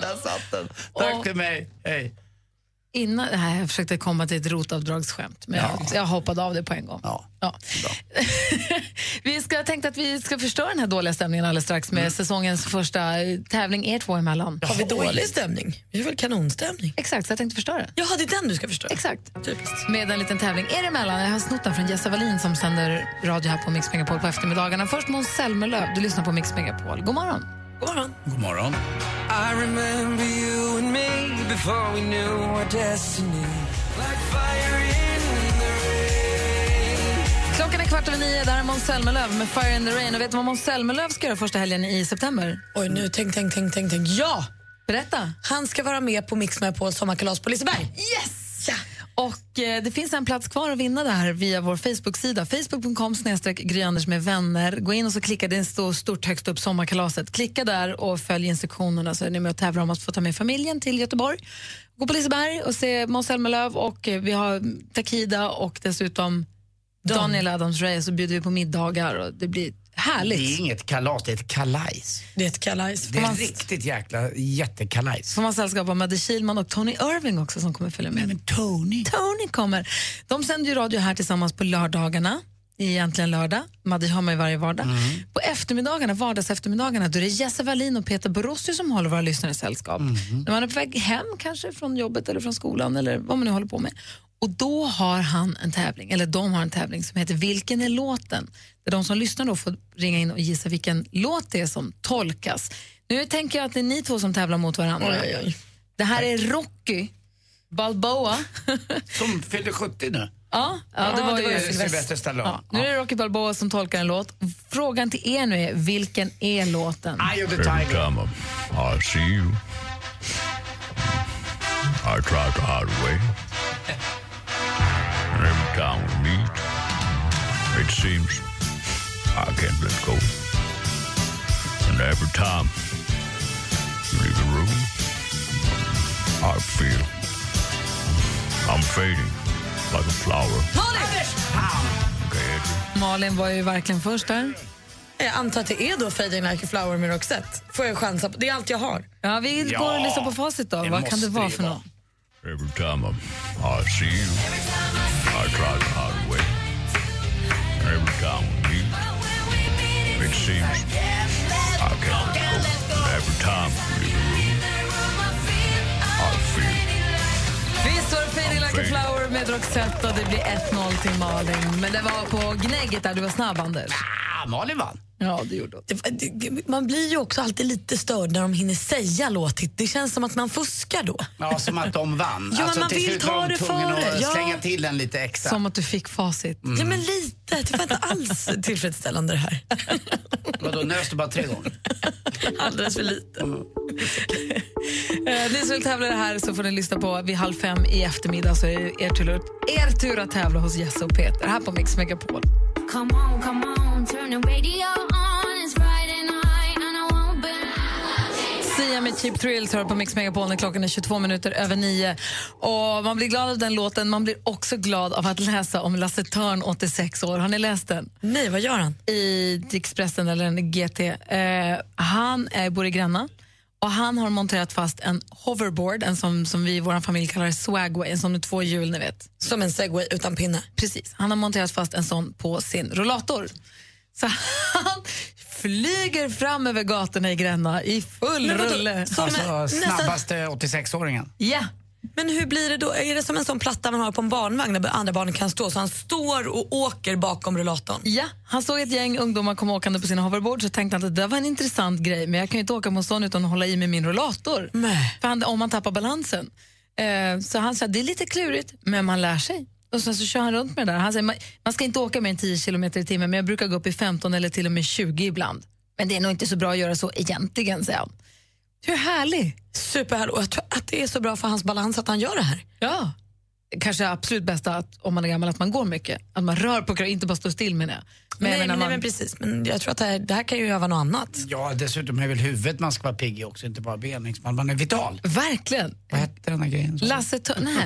Där satt den. Tack till mig. Hej. Innan, nej, jag försökte komma till ett rotavdragsskämt, men jag, jag hoppade av det på en gång. Ja. [LAUGHS] vi ska tänkt att vi ska förstöra den här dåliga stämningen alldeles strax med säsongens första eh, tävling er två emellan. Har vi dålig stämning? Vi har väl kanonstämning? Exakt, så jag tänkte förstöra den. Jaha, det är den du ska förstöra? Exakt. Typiskt. Med en liten tävling er emellan. Jag har snott den från Jessa Wallin som sänder radio här på Mix Megapol på eftermiddagarna. Först Måns Zelmerlöw, du lyssnar på Mix Megapol. God morgon. God morgon. God morgon. I remember you and me before we knew our destiny. Like fire in the rain. Klockan är kvart över nio. Det här är Måns Zelmerlöw med Fire in the Rain. Och vet du vad Måns Zelmerlöw ska göra första helgen i september? Oj, nu tänk, tänk, tänk, tänk, tänk. Ja! Berätta. Han ska vara med på Mix Megapols sommarkalas på Liseberg. Yes! Och eh, Det finns en plats kvar att vinna där via vår Facebook-sida. Facebook.com Anders med vänner. Gå in och så klicka, det står stort högst upp sommarkalaset. Klicka där och följ instruktionerna så är ni med och tävlar om att få ta med familjen till Göteborg. Gå på Liseberg och se Måns Zelmerlöw och eh, vi har Takida och dessutom Daniel Adams-Ray så bjuder vi på middagar och det blir härligt. Det är inget kalas, det är ett kalajs. Det är ett kalajs. Det är riktigt jäkla jättekalajs. Får man sällskap av Madde Kihlman och Tony Irving också som kommer följa med. Men Tony? Tony kommer. De sänder ju radio här tillsammans på lördagarna. Egentligen lördag. Madde har man ju varje vardag. På eftermiddagarna, vardagseftermiddagarna då är det Jesse Wallin och Peter Borossi som håller våra lyssnare sällskap. När man är på väg hem kanske från jobbet eller från skolan eller vad man nu håller på med. Och då har han en tävling, eller de har en tävling som heter Vilken är låten? Där de som lyssnar då får ringa in och gissa vilken låt det är som tolkas. Nu tänker jag att det är ni två som tävlar mot varandra. Oj, oj. Det här är Rocky Balboa. Som fyllde 70 nu. Ja, ja, det var ju Sylvester Stallone. Ja, nu är det Rocky Balboa som tolkar en låt. Frågan till er nu är, vilken är låten? Eye of the tiger. I see you, I try to hide away. Time we meet, it seems I can't let go. And every time you leave the room, I feel I'm fading like a flower. Okay. Malin var ju verkligen först där. Jag antar att det är då Fading like a flower med Roxette. Får jag chansa på? Det är allt jag har. Ja, vi Ja, går och lyssnar på facit då. Vad kan det vara för något? Every time I, I see you, I try to hide away. And every time we meet, it seems I can't let go. And every time we leave the room, I feel Visst var det Fading like a flower med Roxette och det blir 1-0 till Malin. Men det var på gnägget där, du var snabb Anders. Ah, Malin vann. Ja, det gjorde hon. Det, det, man blir ju också alltid lite störd när de hinner säga låtigt. Det känns som att man fuskar då. Ja, som att de vann. Ja, men man till vill slut ta det före. att Ja. slänga till en lite extra. Som att du fick facit. Ja, men lite. Det var inte alls tillfredsställande det här. Vadå, nös du bara tre gånger? Alldeles för lite. Eh, ni som vill tävla det här så får ni lyssna på vid halv fem i eftermiddag så är det er tur, er tur att tävla hos Jesse och Peter här på Mix Megapol. Come on, come on, turn the radio Sia med Cheap Thrills hör på Mix Megapol när klockan är 22 minuter över nio. Och man blir glad av den låten, man blir också glad av att läsa om Lasse Törn, 86 år. Har ni läst den? Nej, vad gör han? I Expressen eller en GT. Eh, han är, bor i Gränna och han har monterat fast en hoverboard, en som, som vi i vår familj kallar swagway, en sån med två hjul, ni vet. Som en segway utan pinne? Precis. Han har monterat fast en sån på sin rollator. Så han flyger fram över gatorna i Gränna i full Men rulle. Som Alltså nästan- snabbaste 86-åringen. Ja. Men hur blir det då? Är det som en sån platta man har på en barnvagn där andra barnen kan stå? Så han står och åker bakom rullatorn? Ja, han såg ett gäng ungdomar komma åkande på sina hoverboard så tänkte han att det var en intressant grej men jag kan ju inte åka på en sån utan att hålla i med min rollator. För han, om man tappar balansen. Eh, så han sa det är lite klurigt men man lär sig. Och sen så kör han runt med det där. Han säger man, man ska inte åka mer än 10 km i timmen men jag brukar gå upp i 15 eller till och med 20 ibland. Men det är nog inte så bra att göra så egentligen, säger han. Hur härlig? Superhärlig. Och jag tror att det är så bra för hans balans att han gör det här. Ja. Kanske absolut bästa att, om man är gammal att man går mycket. Att man rör på kroppen, inte bara står still menar jag. Men nej, men, nej, man- men precis. Men jag tror att det här, det här kan ju öva något annat. Ja, dessutom är väl huvudet man ska vara pigg i också, inte bara ben. liksom. Man är vital. Verkligen. Vad hette den här grejen? Lasse Törn... [LAUGHS]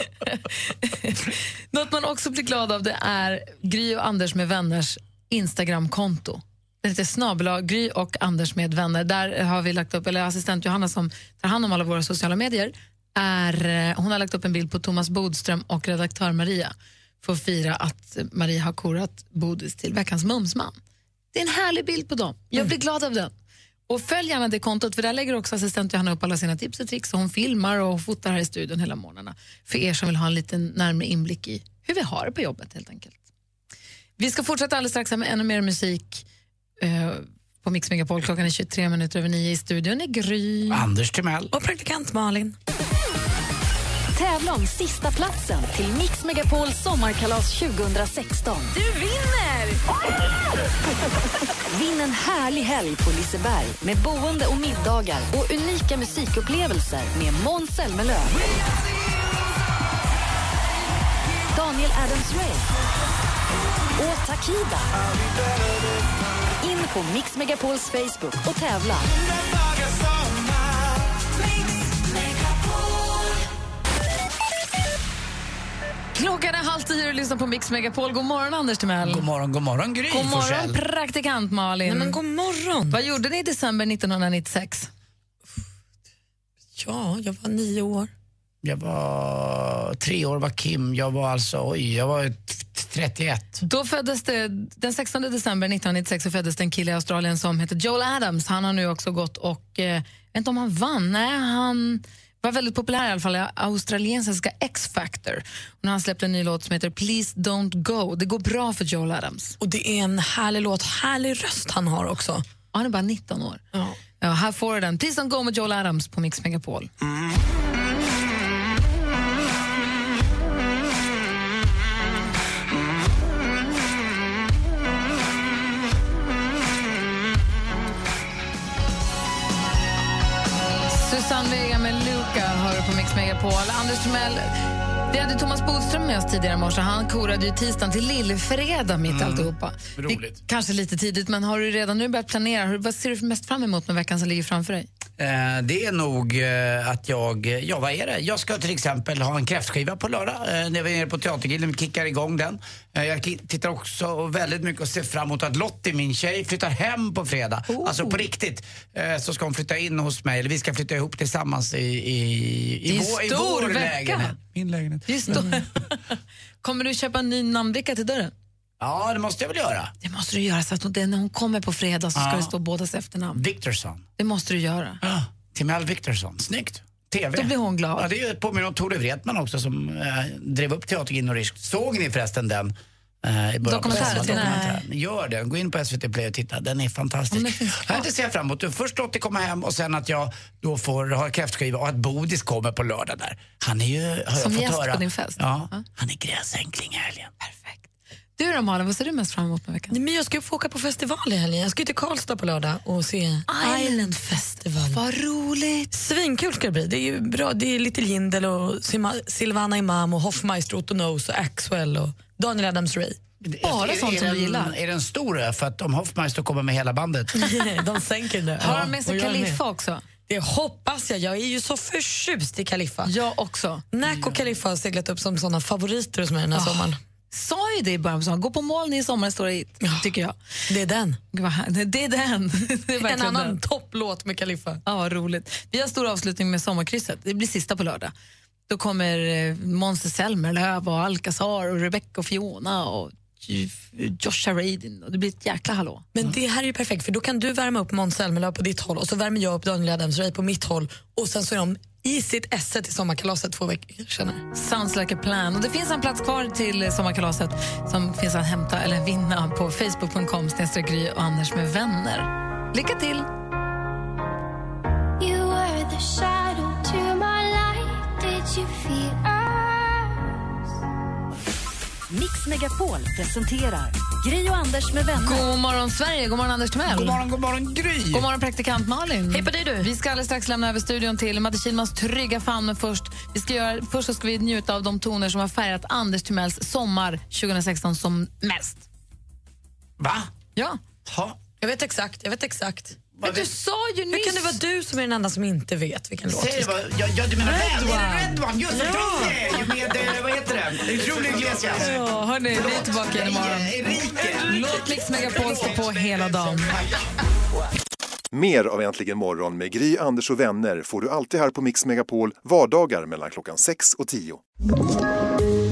[LAUGHS] Något man också blir glad av det är Gry och Anders med vänners Instagramkonto. Det heter snabel Gry och Anders med vänner. Där har vi lagt upp, eller assistent Johanna som tar hand om alla våra sociala medier, är, eh, hon har lagt upp en bild på Thomas Bodström och redaktör Maria för att fira att Maria har korat Bodis till veckans mumsman. Det är en härlig bild på dem. Jag blir glad av den. Och följ gärna det kontot, för där lägger också assistent Johanna upp alla sina tips och tricks. Och hon filmar och fotar här i studion hela morgnarna. För er som vill ha en liten närmare inblick i hur vi har det på jobbet helt enkelt. Vi ska fortsätta alldeles strax med ännu mer musik eh, på Mix Megapol. Klockan är 23 minuter över nio i studion är Gry. Anders Timell. Och praktikant Malin. Tävla om sista platsen till Mix Megapols sommarkalas 2016. Du vinner! [LAUGHS] Vinn en härlig helg på Liseberg med boende och middagar och unika musikupplevelser med Måns Zelmerlöw. Daniel Adams-Ray och Takida. In på Mix Megapols Facebook och tävla. Klockan är halv tio och du lyssnar på Mix Megapol. God morgon Anders Timell. God morgon, god morgon Gry God morgon Forssell. praktikant Malin. Nej, men god morgon. Vad gjorde ni i december 1996? Ja, jag var nio år. Jag var tre år var Kim, jag var alltså, oj, jag var t- 31. Då föddes det, den 16 december 1996 så föddes det en kille i Australien som heter Joel Adams. Han har nu också gått och, eh, jag vet inte om han vann, nej han var väldigt populär i alla fall australiensiska X-Factor. Och när han släppte en ny låt som heter Please Don't Go. Det går bra för Joel Adams. Och det är en härlig låt, härlig röst han har också. Ja, han är bara 19 år. Ja. här får du den. Please Don't Go med Joel Adams på Mix Megapol. Susanne Megapol. Anders Timell, vi hade Thomas Bodström med oss tidigare i morse. Han korade ju tisdagen till lillfredag mitt Mm. alltihopa. roligt. Det, kanske lite tidigt, men har du redan nu börjat planera? Vad ser du mest fram emot med veckan som ligger framför dig? Eh, det är nog eh, att jag, ja vad är det? Jag ska till exempel ha en kräftskiva på lördag eh, när vi är nere på Teatergillen, vi kickar igång den. Eh, jag tittar också väldigt mycket och ser fram emot att Lottie, min tjej, flyttar hem på fredag. Alltså på riktigt. Eh, så ska hon flytta in hos mig, eller vi ska flytta ihop tillsammans i, i, i, är vår, i vår vecka. lägenhet. Min lägenhet. Det är stor. [LAUGHS] kommer du köpa en ny namnbricka till dörren? Ja, det måste jag väl göra. Det måste du göra så att hon- när hon kommer på fredag så ska Ja. det stå bådas efternamn. Victorsson. Det måste du göra. Timell Victorsson. Snyggt. TV. Då blir hon glad. Ja, det påminner om Tore Wretman också som eh, drev upp Teatergillen och Risk. Såg ni förresten den? Eh, i början på Dokumentären? Gör det. Gå in på SVT Play och titta. Den är fantastisk. Ja, det ser jag fram emot. Först Lottie komma hem och sen att jag då får ha kräftskiva och att Bodis kommer på lördag där. Han är ju, har jag Som fått gäst höra. på din fest? Ja. Han är gräsänkling i helgen. Du då Malin, vad ser du mest fram emot med veckan? Nej, men jag ska ju få åka på festival i helgen. Jag ska ju till Karlstad på lördag och se Island Festival. Vad roligt! Svinkul ska det bli. Det är ju bra. Det är Little Jindel och Silvana Imam och Hoffmeister, Otto Knows och Axwell och Daniel Adams-Ray. bara är, sånt är som du den- gillar. Är den stor? För att om Hoffmeister kommer med hela bandet. [LAUGHS] de sänker det. Har han med sig Kaliffa också? Det hoppas jag. Jag är ju så förtjust i Kaliffa. Jag också. Nack och Kaliffa har seglat upp som såna favoriter hos mig den här Ah. sommaren. Sa ju det i början på sommaren. Gå på moln i sommar, står det tycker jag. Det är den. Det är den. [LAUGHS] Det är En annan den. topplåt med Kaliffa. Ja, vad roligt. Vi har stor avslutning med sommarkrysset. Det blir sista på lördag. Då kommer eh, Måns Zelmerlöw och Alcazar och Rebecca och Fiona och Joshua Radin. Det blir ett jäkla hallå. Men det här är ju perfekt för då kan du värma upp Måns Zelmerlöw på ditt håll och så värmer jag upp Daniel Adams-Ray på mitt håll och sen så är de i sitt esse till sommarkalaset två veckor senare. Sounds like a plan. Och det finns en plats kvar till sommarkalaset som finns att hämta eller vinna på facebook.com Gry och Anders med vänner. Lycka till! You were the shadow to my light. Did you feel Mix Megapol presenterar Gry och Anders med vänner. God morgon, Sverige! God morgon, Anders Timell! God morgon, god morgon Gry! God morgon, praktikant Malin! Hej på dig, du. Vi ska alldeles strax lämna över studion till Madde Kihlmans trygga famn. Men först, vi ska göra, först så ska vi njuta av de toner som har färgat Anders Timells sommar 2016 som mest. Va? Ja. Ha? Jag vet exakt, jag vet exakt. Men du sa ju nyss... Hur kan det vara du som är den enda som inte vet vilken låt Säg vi det. Ja, ja, du menar Red Red One? Är det Red One? Just det, Ja. med, eh, vad heter den? Otrolig Iglesias. Ja, hörni, vi är tillbaka igen imorgon. Låt Mix Megapol stå på hela dagen. Mer av Äntligen morgon med Gry, Anders och vänner får du alltid här på Mix Megapol vardagar mellan klockan 6 och 10.